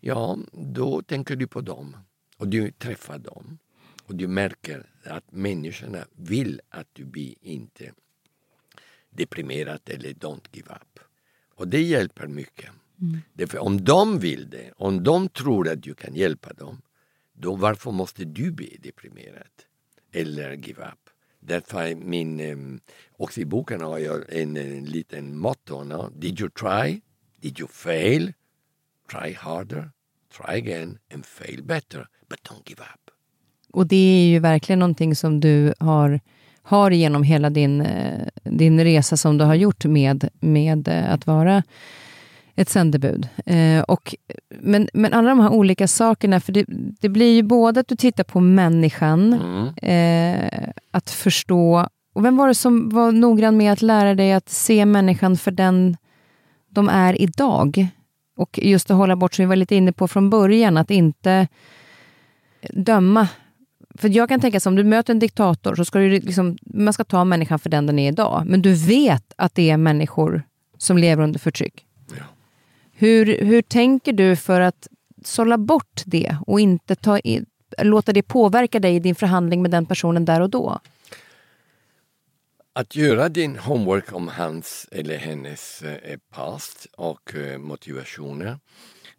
Ja, då tänker du på dem och du träffar dem och du märker att människorna vill att du blir inte deprimerat eller don't give up. Och det hjälper mycket. Därför om de vill det, om de tror att du kan hjälpa dem, då varför måste du bli deprimerad? Eller give up? Därför är min, ehm, också i boken har jag en, en liten motto. No? Did you try? Did you fail? Try harder, try again and fail better. But don't give up.
Och det är ju verkligen någonting som du har, har genom hela din, eh, din resa som du har gjort med, med eh, att vara ett sändebud. Eh, och, men, men alla de här olika sakerna, för det, det blir ju både att du tittar på människan,
Mm.
eh, att förstå... Och vem var det som var noggrann med att lära dig att se människan för den de är idag? Och just att hålla bort, som vi var lite inne på från början, att inte döma. För jag kan tänka så om du möter en diktator, så ska du liksom, man ska ta människan för den den är idag. Men du vet att det är människor som lever under förtryck. Hur, hur tänker du för att sålla bort det och inte ta i, låta det påverka dig i din förhandling med den personen där och då?
Att göra din homework om hans eller hennes eh, past och eh, motivationer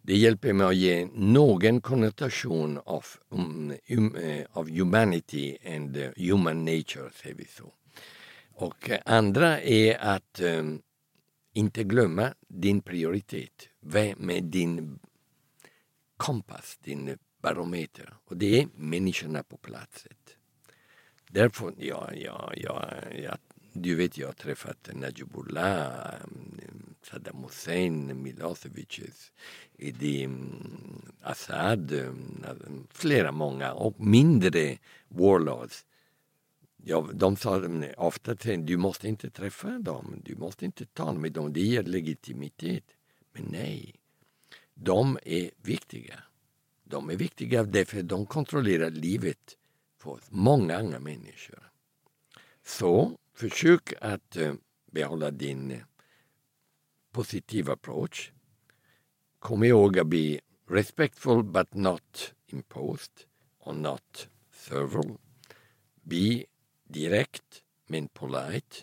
det hjälper mig att ge någon konnotation av, um, um, av humanity and human nature, säger vi så. Och andra är att um, inte glömma din prioritet. Vem är din kompass, din barometer? Och det är människorna på platsen. Därför, ja, ja, ja, ja, du vet jag har träffat Najibullah, Saddam Hussein, Milosevic, Assad, mm, flera många och mindre warlords. Ja, de sa ofta till du måste inte träffa dem, du måste inte tala med dem, det ger legitimitet. Men nej, de är viktiga. De är viktiga därför att de kontrollerar livet för många andra människor. Så försök att eh, behålla din eh, positiva approach. Kom ihåg att bli respectful but not imposed och not servile. Be direkt men polite.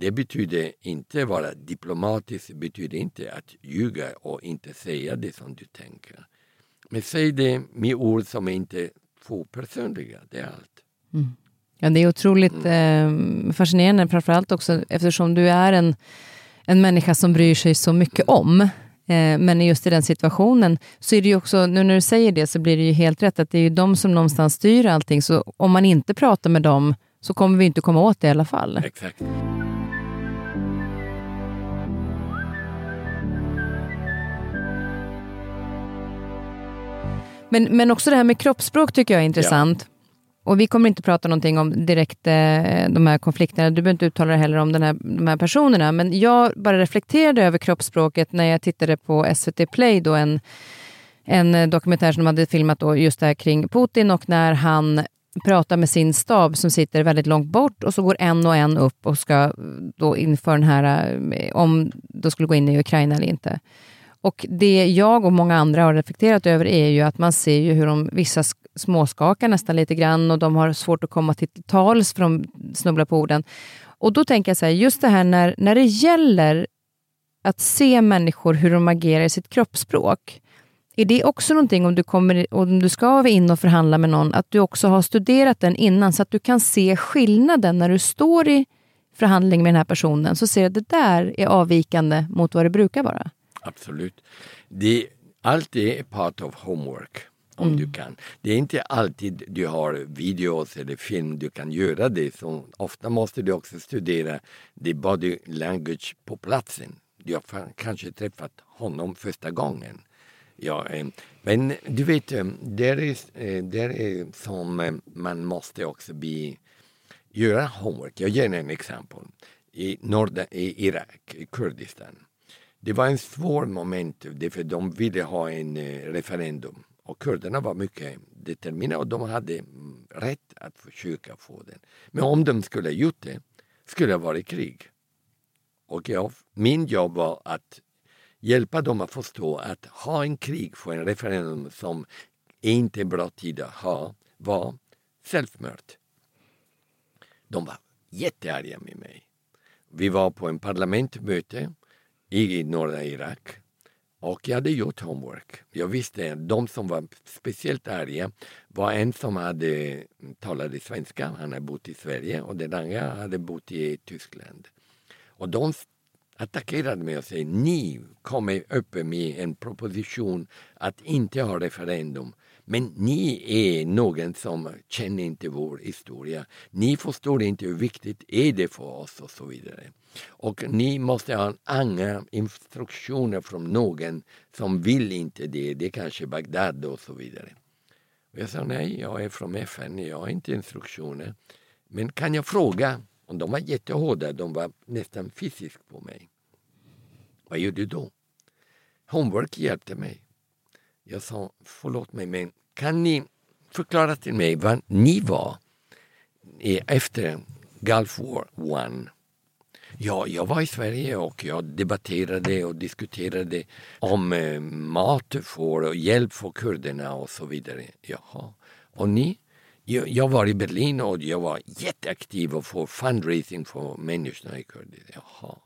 Det betyder inte vara diplomatisk, betyder inte att ljuga och inte säga det som du tänker. Men säg det med ord som inte för personliga, det är allt.
Ja, det är otroligt eh, fascinerande, framförallt också eftersom du är en, en människa som bryr sig så mycket om. Eh, men just i den situationen så är det ju också, nu när du säger det så blir det ju helt rätt att det är ju de som någonstans styr allting. Så om man inte pratar med dem så kommer vi inte komma åt det i alla fall.
Exakt.
Men, men också det här med kroppsspråk tycker jag är intressant. Och vi kommer inte prata någonting om direkt eh, de här konflikterna. Du behöver inte uttala dig heller om den här, de här personerna. Men jag bara reflekterade över kroppsspråket när jag tittade på SVT Play, då en, en dokumentär som de hade filmat då just det här kring Putin och när han pratar med sin stab som sitter väldigt långt bort och så går en och en upp och ska då inför den här, eh, om de skulle gå in i Ukraina eller inte. Och det jag och många andra har reflekterat över är ju att man ser ju hur de, vissa småskakar nästan lite grann och de har svårt att komma till tals för de snubblar på orden. Och då tänker jag så här, just det här när, när det gäller att se människor hur de agerar i sitt kroppsspråk. Är det också någonting om du, kommer, om du ska in och förhandla med någon, att du också har studerat den innan så att du kan se skillnaden när du står i förhandling med den här personen, så ser du att det där är avvikande mot vad det brukar vara.
Absolut. Det, allt är part of homework om du kan. Det är inte alltid du har videos eller film du kan göra det. Så ofta måste du också studera the body language på platsen. Du har kanske träffat honom första gången. Ja, eh, men du vet, eh, där är, eh, där är som man måste också bli, göra homework. Jag ger en exempel. I, norra, I Irak, i Kurdistan. Det var en svår moment för de ville ha en eh, referendum och kurderna var mycket determinerade och de hade mm, rätt att försöka få den. Men om de skulle ha gjort det skulle det varit krig. Och jag, min jobb var att hjälpa dem att förstå att ha en krig för en referendum som inte är bra tid att ha var självmord. De var jättearga med mig. vi var på en parlamentmöte i norra Irak och jag hade gjort homework. Jag visste att de som var speciellt arga var en som hade talade svenska, han hade bott i Sverige och den andra hade bott i Tyskland. Och de attackerade mig och sa ni kommer upp med en proposition att inte ha referendum. Men ni är någon som känner inte vår historia. Ni förstår inte hur viktigt är det för oss och så vidare. Och ni måste ha andra instruktioner från någon som vill inte det. Det är kanske Bagdad och så vidare. Och jag sa nej, jag är från FN, jag har inte instruktioner. Men kan jag fråga? Och de var jättehårda, de var nästan fysiska på mig. Vad gör du då? Homework hjälpte mig. Jag sa, förlåt mig, men kan ni förklara till mig vad ni var efter Gulf War 1? Ja, jag var i Sverige och jag debatterade och diskuterade om eh, mat för och hjälp för kurderna och så vidare. Jaha. Och ni? Jag, jag var i Berlin och jag var jätteaktiv och för fundraising för människorna i Kurdistan. Jaha.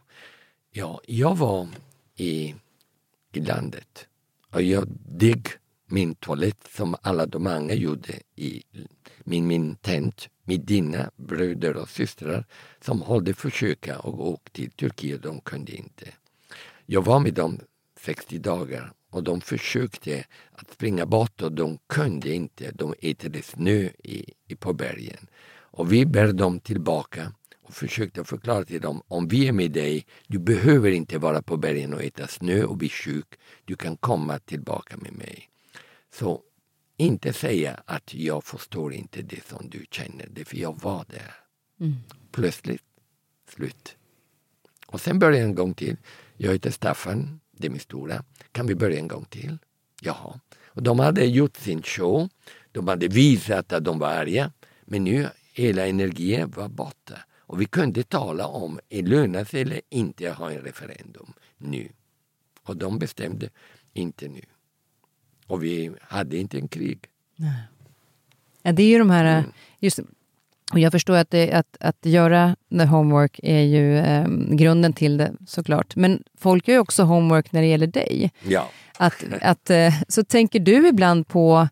Ja, jag var i, i landet och jag dig min toalett som alla de andra gjorde i min, min tent med dina bröder och systrar som hållde försöka och åka till Turkiet. De kunde inte. Jag var med dem 60 dagar och de försökte att springa bort och de kunde inte. De ätade snö i, i, på bergen. Och vi bär dem tillbaka försökte förklara till dem om vi är med dig, du behöver inte vara på bergen och äta snö och bli sjuk. Du kan komma tillbaka med mig. Så inte säga att jag förstår inte det som du känner, det för jag var där. Mm. Plötsligt, slut. Och sen börjar en gång till. Jag heter Staffan, det är min stora. Kan vi börja en gång till? Jaha. Och de hade gjort sin show. De hade visat att de var arga. Men nu hela energin var borta. Och vi kunde tala om det lönar sig eller inte att ha en referendum nu. Och de bestämde inte nu. Och vi hade inte en krig.
Nej. Ja, det är ju de här... Mm. Just, och jag förstår att, det, att, att göra the homework är ju eh, grunden till det såklart. Men folk gör ju också homework när det gäller dig.
Ja.
Att, att, eh, så tänker du ibland på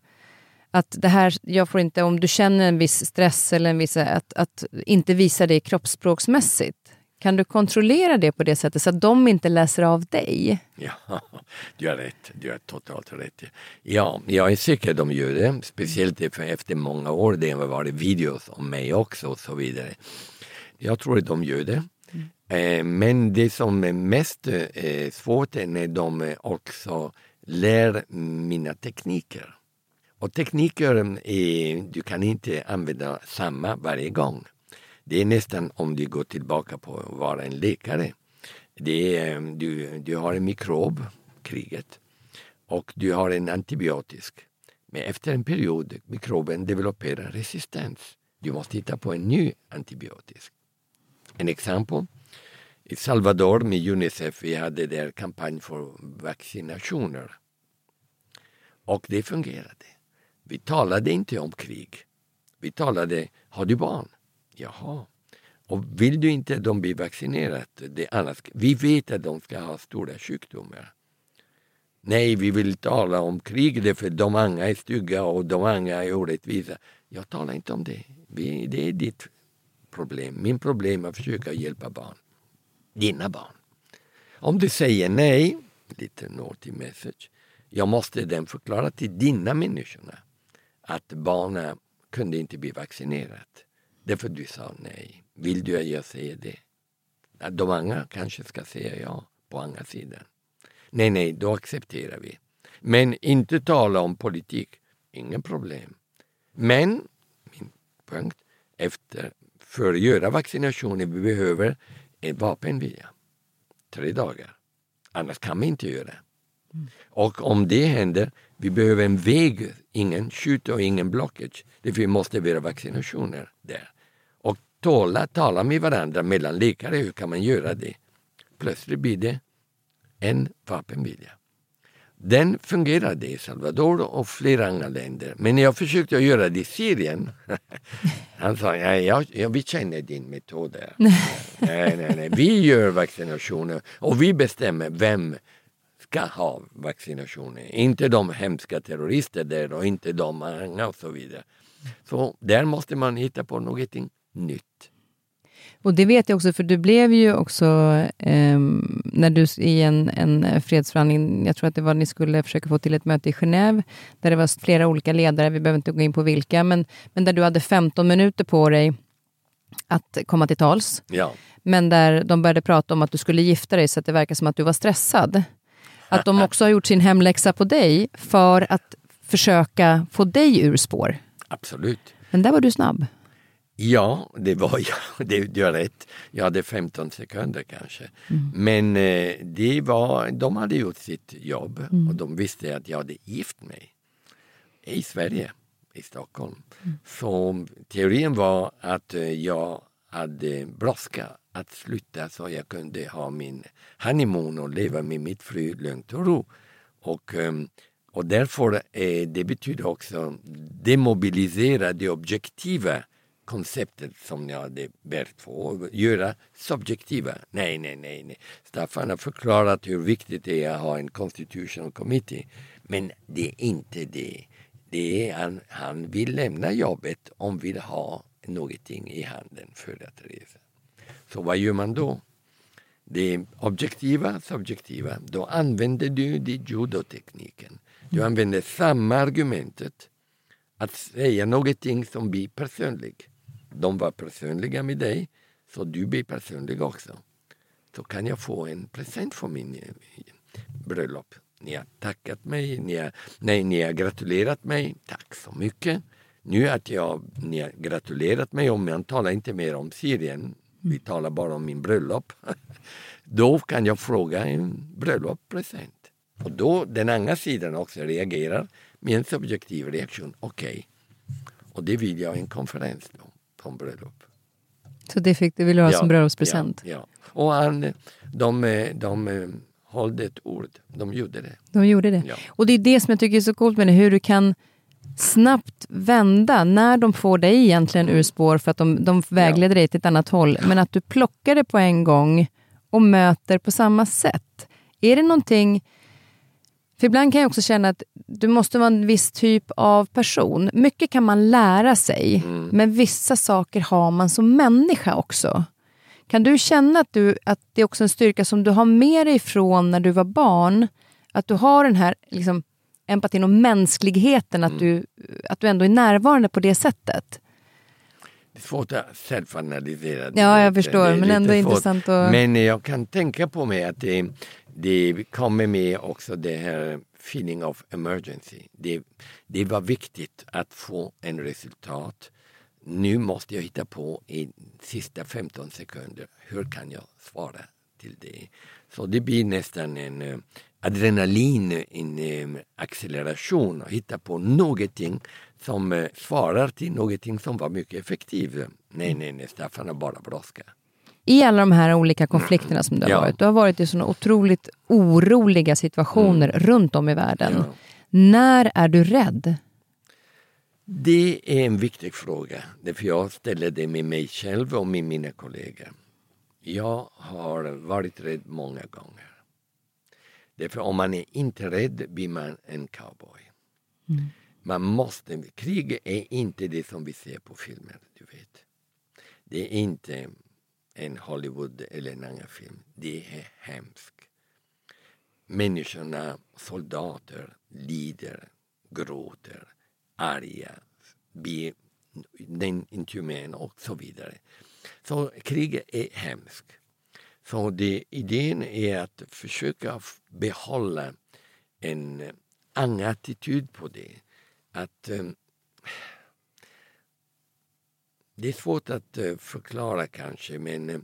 att det här, jag får inte, om du känner en viss stress eller en viss, att, att inte visa det kroppsspråksmässigt. Kan du kontrollera det på det sättet så att de inte läser av dig?
Ja, du har rätt. Du har totalt rätt. Ja, jag är säker de gör det. Speciellt efter många år. Det har varit videos om mig också och så vidare. Jag tror att de gör det. Mm. Men det som är mest eh, svårt är när de också lär mina tekniker. Och tekniker, är, du kan inte använda samma varje gång. Det är nästan om du går tillbaka på att vara en läkare. Det är, du, du har en mikrob, kriget, och du har en antibiotisk. Men efter en period mikroben developerar resistens. Du måste hitta på en ny antibiotisk. En exempel. I Salvador med Unicef vi hade där kampanj för vaccinationer. Och det fungerade. Vi talade inte om krig. Vi talade, har du barn? Jaha. Och vill du inte att de blir vaccinerade, det annars, vi vet att de ska ha stora sjukdomar. Nej, vi vill tala om krig för de andra är stygga och de andra är orättvisa. Jag talar inte om det. Det är ditt problem. Min problem är att försöka hjälpa barn. Dina barn. Om du säger nej, lite naughty message, jag måste den förklara till dina människorna att barnen kunde inte bli vaccinerade. Därför du sa nej. Vill du att jag säger det? De andra kanske ska säga ja på andra sidan. Nej, nej, då accepterar vi. Men inte tala om politik. inga problem. Men, min punkt, efter, för att göra vaccinationen vi behöver en vapenvila. Tre dagar. Annars kan vi inte göra. Och om det händer, vi behöver en väg, ingen skjut och ingen blockage. Det måste vara vaccinationer där. Och tala, tala med varandra mellan läkare, hur kan man göra det? Plötsligt blir det en vapenvilja. Den fungerade i Salvador och flera andra länder. Men när jag försökte göra det i Syrien, han sa ja, ja, ja, vi känner din metod. där." nej, nej, nej. Vi gör vaccinationer och vi bestämmer vem ska ha vaccinationer. Inte de hemska terrorister där och inte de andra och så vidare. Så där måste man hitta på någonting nytt.
Och det vet jag också, för du blev ju också, ehm, när du i en, en fredsförhandling, jag tror att det var ni skulle försöka få till ett möte i Genève, där det var flera olika ledare, vi behöver inte gå in på vilka, men, men där du hade 15 minuter på dig att komma till tals.
Ja.
Men där de började prata om att du skulle gifta dig, så att det verkar som att du var stressad. Att de också har gjort sin hemläxa på dig för att försöka få dig ur spår.
Absolut.
Men där var du snabb.
Ja, det var jag. Det, du har rätt. Jag hade 15 sekunder kanske. Men eh, det var, de hade gjort sitt jobb och de visste att jag hade gift mig i Sverige, i Stockholm. Så teorin var att eh, jag hade brådska att sluta så jag kunde ha min honeymoon och leva med mitt fru lugnt och ro. Och, ehm, och därför, eh, det betyder också demobilisera det objektiva konceptet som jag hade bärt på och göra subjektiva. Nej, nej, nej, nej. Staffan har förklarat hur viktigt det är att ha en constitutional committee. Men det är inte det. det är han, han vill lämna jobbet om vill ha någonting i handen för att resa. Så vad gör man då? Det objektiva, subjektiva, då använder du det judotekniken. Du använder samma argumentet att säga någonting som blir personligt. De var personliga med dig, så du blir personlig också. Så kan jag få en present för min eh, bröllop. Ni har tackat mig, ni har, nej, ni har gratulerat mig. Tack så mycket. Nu att jag, ni har gratulerat mig, om man talar inte mer om Syrien, vi talar bara om min bröllop. Då kan jag fråga en bröllopspresent. Och då den andra sidan också reagerar med en subjektiv reaktion. Okej, och det vill jag en konferens då, på en bröllop.
Så det fick du ville ha som bröllopspresent?
Ja, ja. Och han, de, de, de höll ett ord, de gjorde det.
De gjorde det.
Ja.
Och det är det som jag tycker är så coolt med det, hur du kan snabbt vända när de får dig egentligen ur spår för att de, de vägleder dig till ett annat håll, men att du plockar det på en gång och möter på samma sätt. Är det någonting... För ibland kan jag också känna att du måste vara en viss typ av person. Mycket kan man lära sig, men vissa saker har man som människa också. Kan du känna att, du, att det är också en styrka som du har med dig från när du var barn? Att du har den här liksom, empatin och mänskligheten, att, du, att du ändå är närvarande på det sättet?
Det är svårt att självanalysera.
Ja, jag förstår, men ändå intressant att-
Men jag kan tänka på mig att det, det kommer med också det här feeling of emergency. Det, det var viktigt att få en resultat. Nu måste jag hitta på i sista 15 sekunder, hur kan jag svara till det? Så det blir nästan en eh, adrenalin, en acceleration att hitta på någonting som eh, svarar till någonting som var mycket effektivt. Nej, nej, nej, Staffan har bara brådska.
I alla de här olika konflikterna som du har
Ja.
varit, du har varit i såna otroligt oroliga situationer runt om i världen.
Ja.
När är du rädd?
Det är en viktig fråga, därför jag ställer det med mig själv och med mina kollegor. Jag har varit rädd många gånger. Därför om man är inte rädd blir man en cowboy. Man måste, krig är inte det som vi ser på filmer, du vet. Det är inte en Hollywood eller en annan film. Det är hemskt. Människorna, soldater, lider, gråter, arga, blir den inhuman och så vidare. Så kriget är hemskt. Så det, idén är att försöka behålla en eh, annan attityd på det. Att eh, Det är svårt att eh, förklara kanske men eh,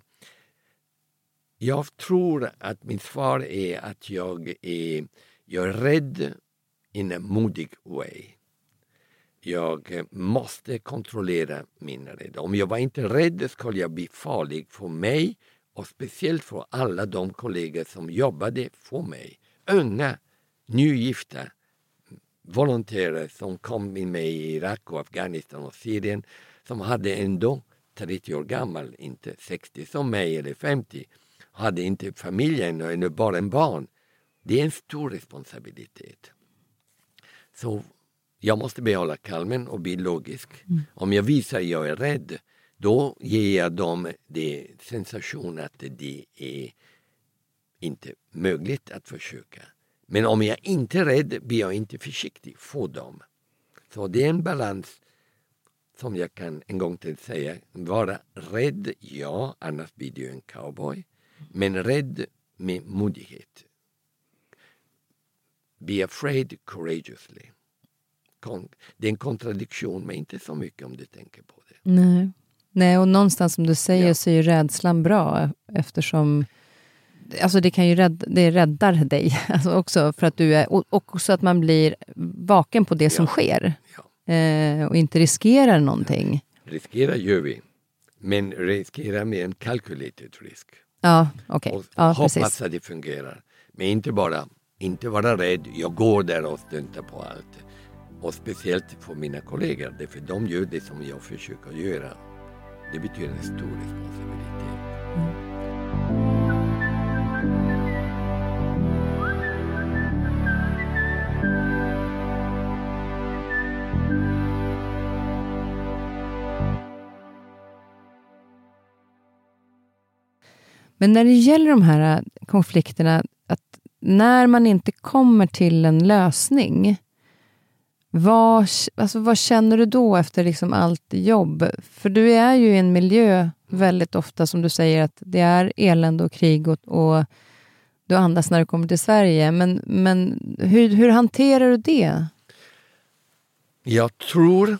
jag tror att mitt svar är att jag är, jag är rädd in a modig way. Jag måste kontrollera min rädsla. Om jag var inte rädd skulle jag bli farlig för mig och speciellt för alla de kollegor som jobbade för mig. Unga nygifta volontärer som kom med i Irak, och Afghanistan och Syrien som hade ändå 30 år gammal, inte 60 som mig eller 50, hade inte familjen ännu, bara en barn. Det är en stor responsabilitet. Så jag måste behålla kalmen och bli logisk. Mm. Om jag visar att jag är rädd, då ger jag dem det sensation att det är inte möjligt att försöka. Men om jag inte är rädd blir jag inte försiktig Få dem. Så det är en balans som jag kan en gång till säga. Vara rädd, ja, annars blir du en cowboy. Men rädd med modighet. Be afraid courageously. Det är en kontradiktion, men inte så mycket om du tänker på det.
Nej, Nej och någonstans som du säger ja. så är ju rädslan bra eftersom alltså det, kan ju rädda, det räddar dig alltså också, för att du är, och också att man blir vaken på det ja. som sker ja. eh, och inte riskerar någonting.
Riskera gör vi, men riskera med en calculated risk.
Ja, okej. Okay. Ja,
hoppas precis. att det fungerar. Men inte bara inte vara rädd, jag går där och stuntar på allt. Och speciellt för mina kollegor, för de gör det som jag försöker göra. Det betyder en stor responsabilitet. Mm.
Men när det gäller de här konflikterna, att när man inte kommer till en lösning, vad, alltså vad känner du då efter liksom allt jobb? För du är ju i en miljö väldigt ofta, som du säger, att det är elände och krig och, och du andas när du kommer till Sverige. Men, men hur, hur hanterar du det?
Jag tror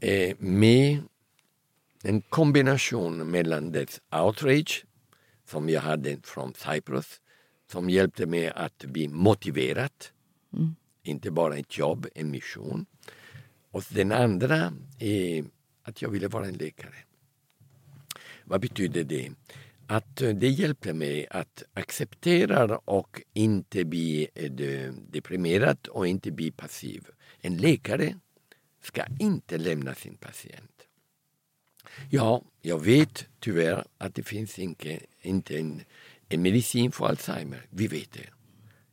eh, med en kombination mellan dess outrage som jag hade från Cyprus som hjälpte mig att bli motiverad. Mm. Inte bara ett jobb, en mission. Och den andra är att jag ville vara en läkare. Vad betyder det? Att eh, det hjälper mig att acceptera och inte bli eh, deprimerad och inte bli passiv. En läkare ska inte lämna sin patient. Ja, jag vet tyvärr att det finns inte, inte en, en medicin för Alzheimer. Vi vet det.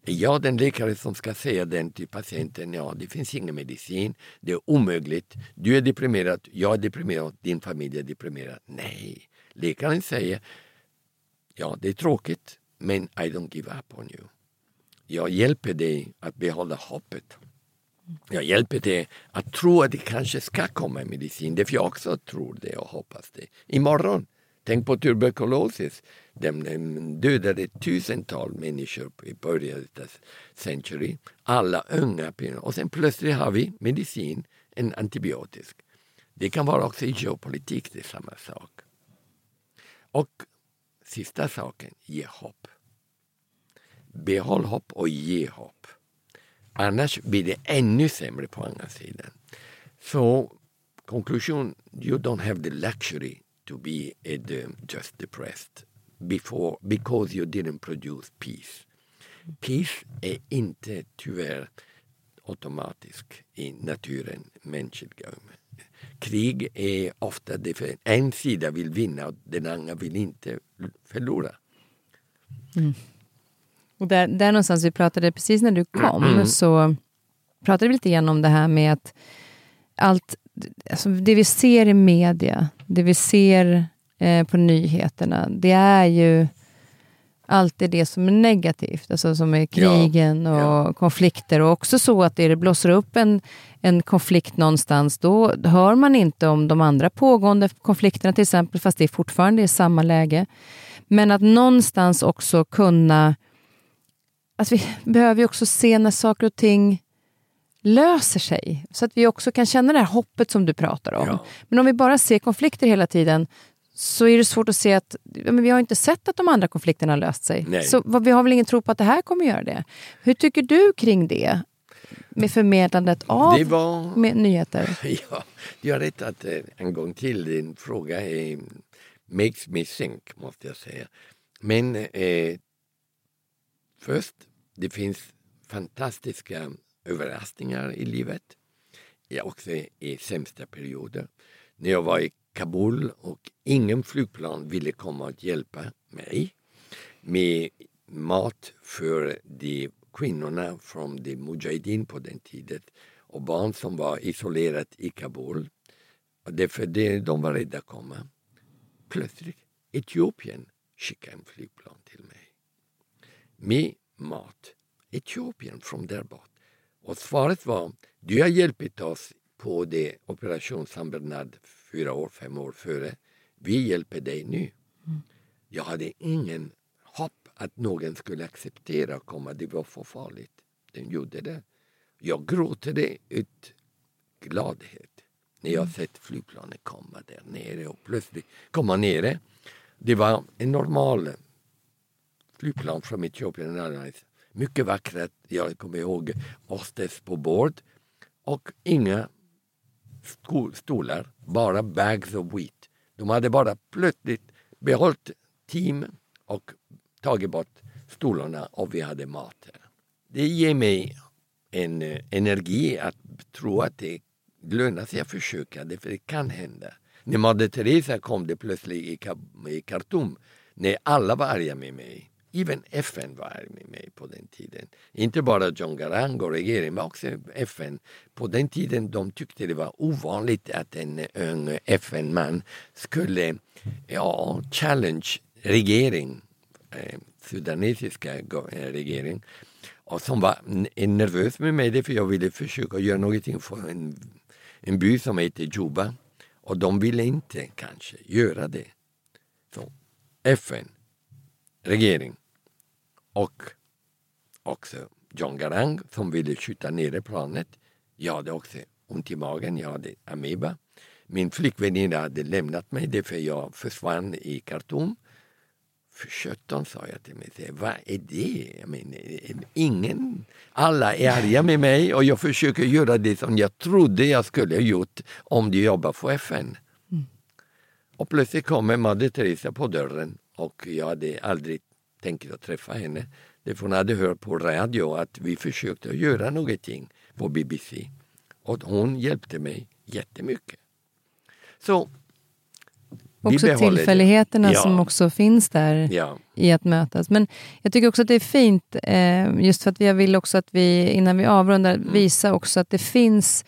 Är jag den läkare som ska säga den till patienten, ja det finns ingen medicin, det är omöjligt, du är deprimerad, jag är deprimerad, din familj är deprimerad. Nej, läkaren säger, ja det är tråkigt, men I don't give up on you. Jag hjälper dig att behålla hoppet. Jag hjälper dig att tro att det kanske ska komma en medicin, därför jag också tror det och hoppas det. Imorgon, tänk på tuberkulosis. Den dödade tusentals människor i början av century. Alla unga. Och sen plötsligt har vi medicin, en antibiotisk. Det kan vara också i geopolitik, det är samma sak. Och sista saken, ge hopp. Behåll hopp och ge hopp. Annars blir det ännu sämre på andra sidan. Så konklusion, you don't have the luxury to be just depressed before, because you didn't produce peace. Peace är inte tyvärr automatisk i naturen, mänskliga. Krig är ofta det för en sida vill vinna och den andra vill inte förlora.
Mm. Och där, där någonstans, vi pratade precis när du kom, mm. så pratade vi lite grann om det här med att allt, alltså det vi ser i media, det vi ser eh, på nyheterna, det är ju alltid det som är negativt, alltså som är krigen ja, och ja. konflikter. Och också så att det blåser upp en, en konflikt någonstans, då hör man inte om de andra pågående konflikterna till exempel, fast det är fortfarande i samma läge. Men att någonstans också kunna att vi behöver också se när saker och ting löser sig. Så att vi också kan känna det här hoppet som du pratar om. Ja. Men om vi bara ser konflikter hela tiden så är det svårt att se att men vi har inte sett att de andra konflikterna har löst sig. Nej. Så vi har väl ingen tro på att det här kommer göra det. Hur tycker du kring det? Med förmedlandet av var... med nyheter?
Ja, du har rätt att eh, en gång till, din fråga är, makes me think, måste jag säga. Men eh, Först, det finns fantastiska överraskningar i livet. Jag också i sämsta perioder. När jag var i Kabul och ingen flygplan ville komma och hjälpa mig med mat för de kvinnorna från de Mujahedin på den tiden och barn som var isolerade i Kabul. Och därför det, de var rädda att komma. Plötsligt Etiopien skickade en flygplan till mig med mat. Etiopien från där bort. Och svaret var, du har hjälpt oss på det operation San Bernard fyra år, fem år före. Vi hjälper dig nu. Mm. Jag hade ingen hopp att någon skulle acceptera att komma. Det var för farligt. Den gjorde det. Jag gråter ut gladhet när jag mm. sett flygplanet komma där nere och plötsligt komma nere. Det var en normal flygplan från Etiopien Airlines. Mycket vackert. Jag kommer ihåg hostess på bord och inga stolar, bara bags of wheat. De hade bara plötsligt behållit team och tagit bort stolarna och vi hade mat. Det ger mig en eh, energi att tro att det lönar sig att försöka, det, för det kan hända. När Moder Teresa kom det plötsligt i Khartoum, när alla var arga med mig. Även FN var med på den tiden. Inte bara John Garang och regeringen, men också FN. På den tiden de tyckte det var ovanligt att en ung FN-man skulle ja, challenge regering, eh, sudanesiska eh, regering och som var nervös med mig för jag ville försöka göra någonting för en, en by som heter Juba. Och de ville inte kanske göra det. Så FN, regering och också John Garang som ville skjuta ner planet. Jag hade också ont i magen, jag hade ameba. Min flickväninna hade lämnat mig därför jag försvann i Khartoum för sjutton sa jag till mig, vad är det? Jag menar, ingen, alla är arga med mig och jag försöker göra det som jag trodde jag skulle ha gjort om du jobbar för FN. Mm. Och plötsligt kommer Madde Teresa på dörren och jag hade aldrig tänkt att träffa henne. Därför hon hade hört på radio att vi försökte göra någonting på BBC. Och hon hjälpte mig jättemycket. Så
Också tillfälligheterna ja. som också finns där ja. i att mötas. Men jag tycker också att det är fint, eh, just för att jag vill också att vi, innan vi avrundar, mm. visa också att det finns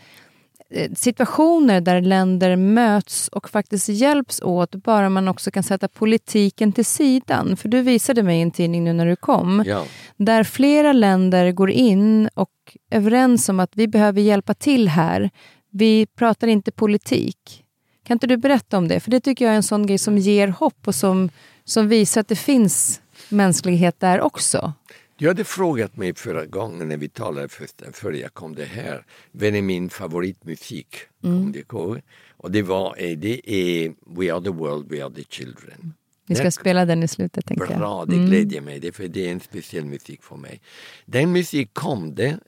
situationer där länder möts och faktiskt hjälps åt, bara man också kan sätta politiken till sidan. För du visade mig en tidning nu när du kom, ja. där flera länder går in och är överens om att vi behöver hjälpa till här. Vi pratar inte politik. Kan inte du berätta om det? För det tycker jag är en sån grej som ger hopp och som, som visar att det finns mänsklighet där också.
Du hade frågat mig förra gången när vi talade först, före jag kom det här. Vad är min favoritmusik? Mm. Det och det var eh, det är We are the world, we are the children.
Vi ska den, spela den i slutet. Tänker
bra, jag. det mm. glädjer mig. för det är en speciell musik för mig. Den musik kom det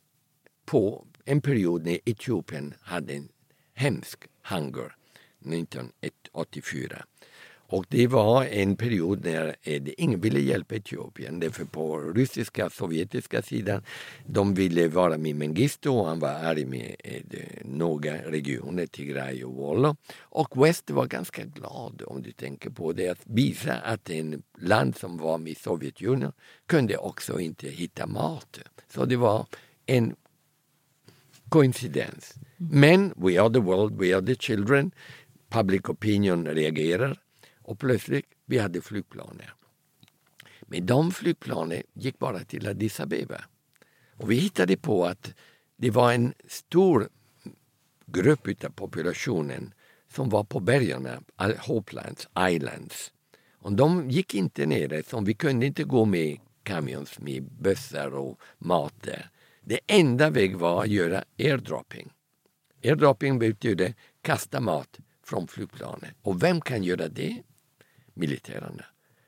på en period när Etiopien hade en hemsk hunger. 1984. Och det var en period när ingen ville hjälpa Etiopien. Därför på ryska, sovjetiska sidan, de ville vara med Mengistu och han var arg med några regioner, Tigray och Wollo. Och väst var ganska glad om du tänker på det, att visa att en land som var med Sovjetunionen kunde också inte hitta mat. Så det var en koincidens. Men we are the world, we are the children public opinion reagerar och plötsligt vi hade flygplaner. Men de flygplanen gick bara till Addis Abeba. Och vi hittade på att det var en stor grupp av populationen som var på bergen, Hopelands, Islands. Och de gick inte ner, så vi kunde inte gå med kamions med bössor och mat där. Det enda väg var att göra airdropping. Airdropping betyder kasta mat från flygplanet. Och vem kan göra det? Militärerna.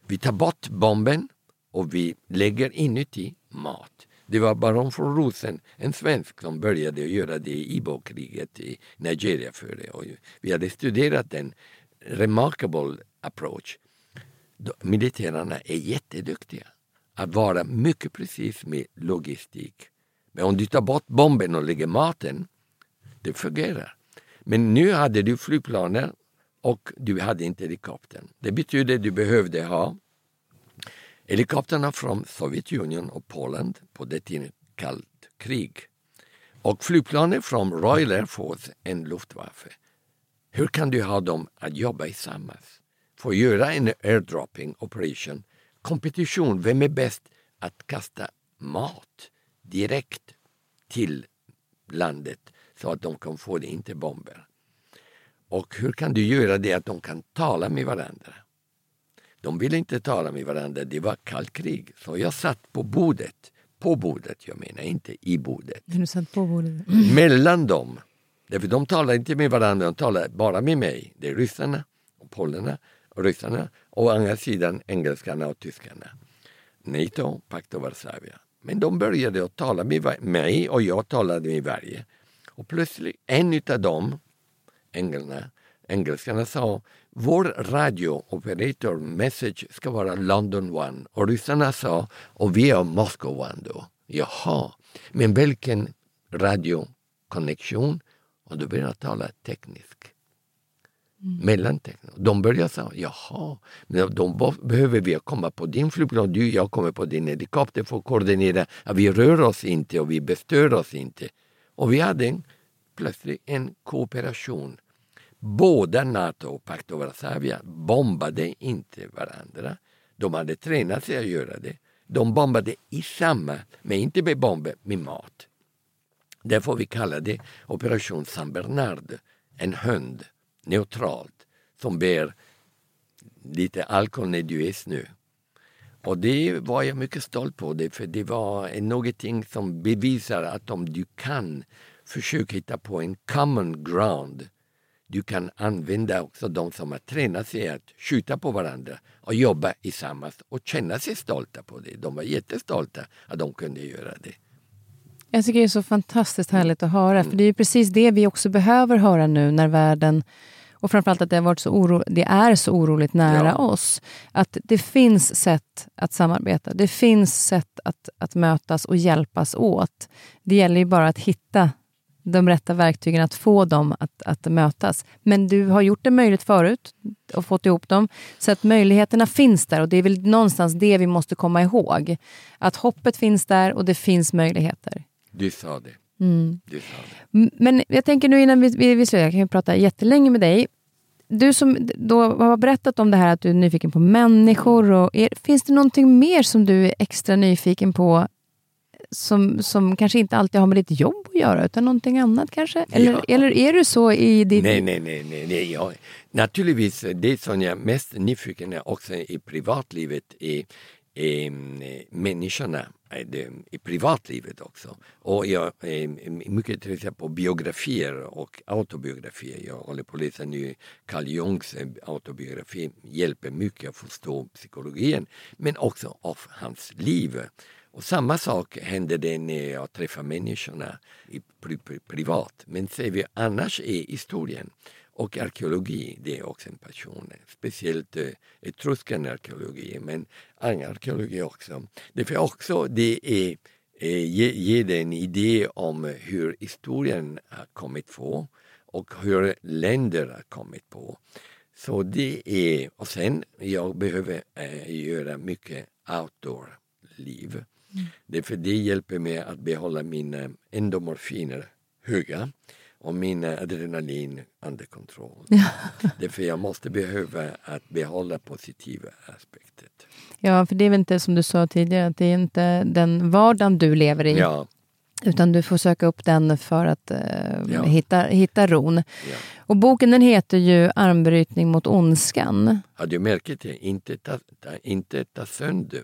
Vi tar bort bomben och vi lägger inuti mat. Det var baron von Rosen, en svensk, som började göra det i Ibo-kriget i Nigeria före. Och vi hade studerat en remarkable approach. Militärerna är jätteduktiga att vara mycket precis med logistik Men om du tar bort bomben och lägger maten, det fungerar. Men nu hade du flygplaner och du hade inte helikoptern. Det betyder att du behövde ha helikoptrarna från Sovjetunionen och Polen på det tiden kallt krig. Och flygplanen från Royal Air Force, en luftwaffe. Hur kan du ha dem att jobba tillsammans? För att göra en airdropping operation, kompetition, vem är bäst att kasta mat direkt till landet så att de kan få det, inte bomber. Och hur kan du göra det att de kan tala med varandra? De ville inte tala med varandra, det var kallt krig. Så jag satt på bordet, på bordet jag menar, inte i bordet.
Du satt på bordet?
Mellan dem. Därför de talar inte med varandra, de talar bara med mig. Det är ryssarna och polerna och ryssarna och å andra sidan engelskarna och tyskarna. NATO, Pakt och Varsavia. Men de började att tala med mig och jag talade med varje. Och plötsligt en av dem, engelskarna, engelskarna sa vår radiooperator message ska vara London One och ryssarna sa och vi är Moscow One då. Jaha, men vilken radiokonnexion? Och då började jag tala teknisk. Mm. Mellanteknik. De började säga, jaha, men då behöver vi komma på din flygplan, du jag kommer på din helikopter för att koordinera att vi rör oss inte och vi bestör oss inte. Och vi hade en, plötsligt en kooperation Båda NATO och Pakt och Varsavia bombade inte varandra. De hade tränat sig att göra det. De bombade i samma, men inte med bomber, med mat. Därför vi kallar det Operation San Bernard. En hund, neutralt, som bär lite alkohol när du är snö. Och det var jag mycket stolt på, det, för det var någonting som bevisar att om du kan försöka hitta på en common ground du kan använda också de som har tränat sig att skjuta på varandra och jobba tillsammans och känna sig stolta på det. De var jättestolta att de kunde göra det.
Jag tycker det är så fantastiskt härligt att höra, mm. för det är precis det vi också behöver höra nu när världen och framförallt att det, har varit så oro, det är så oroligt nära ja. oss. Att det finns sätt att samarbeta. Det finns sätt att, att mötas och hjälpas åt. Det gäller ju bara att hitta de rätta verktygen att få dem att, att mötas. Men du har gjort det möjligt förut och fått ihop dem. Så att möjligheterna finns där och det är väl någonstans det vi måste komma ihåg. Att hoppet finns där och det finns möjligheter.
Du sa det.
Mm.
Du sa det.
Men jag tänker nu innan vi, vi, vi slutar, jag kan ju prata jättelänge med dig. Du som då har berättat om det här att du är nyfiken på människor. Och är, finns det någonting mer som du är extra nyfiken på som, som kanske inte alltid har med ditt jobb att göra, utan någonting annat kanske? Eller, ja. eller är du så i ditt...
Nej, nej, nej. nej, nej ja. Naturligtvis, det som jag är mest nyfiken är också i privatlivet är, är människorna i privatlivet också. Och jag är mycket intresserad på biografier och autobiografier. Jag håller på att läsa nu Carl Jungs autobiografi. hjälper mycket att förstå psykologin men också av hans liv. Och samma sak händer det när jag träffar människorna i, pri, pri, privat. Men ser vi annars är historien och arkeologi, det är också en passion. Speciellt eh, etruskan arkeologi, men annan arkeologi också. Därför också det är eh, ger ge en idé om hur historien har kommit på och hur länder har kommit på. Så det är, och sen jag behöver eh, göra mycket outdoor-liv. Mm. Därför det hjälper mig att behålla mina endomorfiner höga och min adrenalin under kontroll. Ja. Därför jag måste behöva att behålla positiva aspekter.
Ja, för det är väl inte som du sa tidigare, att det är inte den vardagen du lever i. Ja. Utan du får söka upp den för att uh, ja. hitta, hitta ron. Ja. Och boken den heter ju Armbrytning mot ondskan.
Har du märkt det? Inte ta, ta, inte ta sönder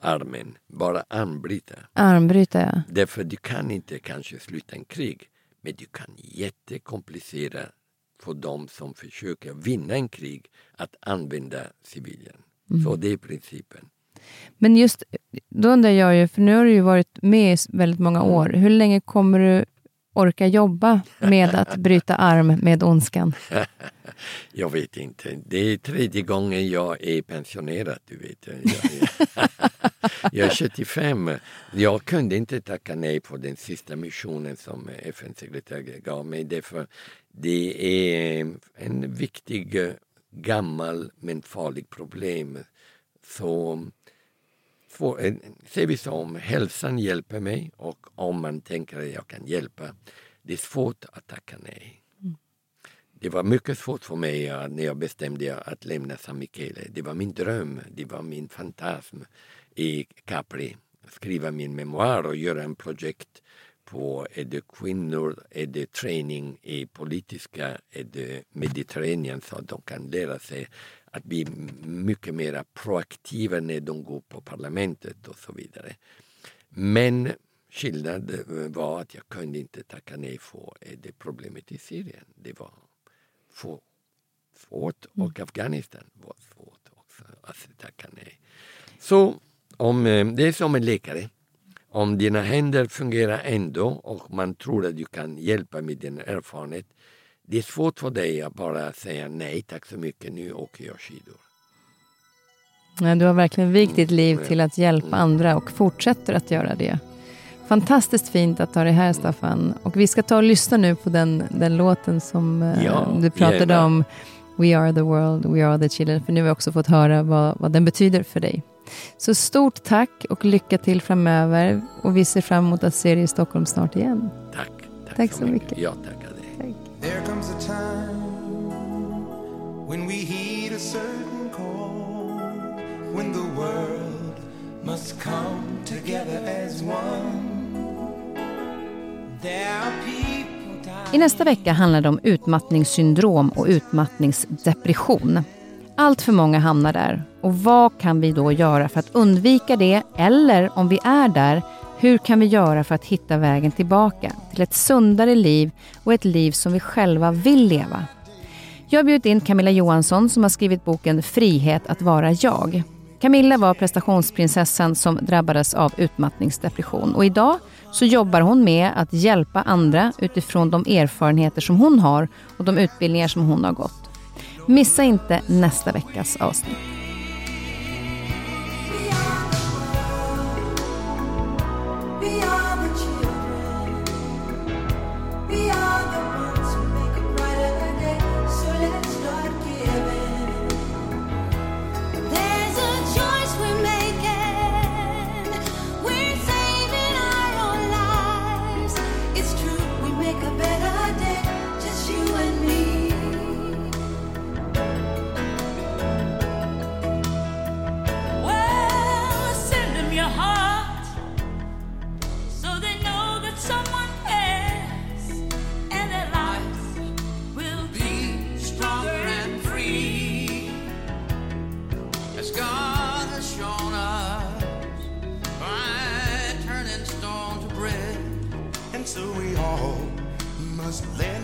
armen, bara armbryta.
Armbryta, ja.
Därför du kan inte kanske sluta en krig, men du kan jättekomplicera för de som försöker vinna en krig att använda civilian. Mm. Så det är principen.
Men just då undrar jag ju, för nu har du ju varit med i väldigt många år. Hur länge kommer du orkar jobba med att bryta arm med ondskan?
Jag vet inte. Det är tredje gången jag är pensionerad. Du vet. Jag, är, jag är 75. Jag kunde inte tacka nej på den sista missionen som FN-sekreteraren gav mig. Därför det är en viktig, gammal men farlig problem. Så får, ser vi som hälsan hjälper mig och om man tänker att jag kan hjälpa. Det är svårt att tacka nej. Det var mycket svårt för mig när jag bestämde att lämna San Michele. Det var min dröm, det var min fantasm i Capri. Skriva min memoar och göra en projekt på är det kvinnor, är det träning i politiska, är det Mediterranean så att de kan lära sig att bli mycket mer proaktiva när de går på parlamentet och så vidare. Men skillnaden var att jag kunde inte tacka nej för det problemet i Syrien. Det var för svårt mm. och Afghanistan var svårt också att tacka nej. Så om, eh, det är som en läkare. Om dina händer fungerar ändå och man tror att du kan hjälpa med din erfarenhet. Det är svårt för dig att bara säga nej tack så mycket, nu åker jag skidor.
Ja, du har verkligen vikt ditt liv till att hjälpa mm. andra och fortsätter att göra det. Fantastiskt fint att ha dig här Staffan. Och vi ska ta och lyssna nu på den, den låten som eh, ja, du pratade gärna. om. We are the world, we are the children. För nu har vi också fått höra vad, vad den betyder för dig. Så stort tack och lycka till framöver. Och vi ser fram emot att se dig i Stockholm snart igen.
Tack.
Tack, tack så mycket. mycket.
Jag tackar dig. Tack when we heed a certain call When the world must come together as one I nästa vecka handlar det om utmattningssyndrom och utmattningsdepression. Allt för många hamnar där. Och vad kan vi då göra för att undvika det? Eller om vi är där, hur kan vi göra för att hitta vägen tillbaka till ett sundare liv och ett liv som vi själva vill leva? Jag har bjudit in Camilla Johansson som har skrivit boken Frihet att vara jag. Camilla var prestationsprinsessan som drabbades av utmattningsdepression och idag så jobbar hon med att hjälpa andra utifrån de erfarenheter som hon har och de utbildningar som hon har gått. Missa inte nästa veckas avsnitt.
So we all must let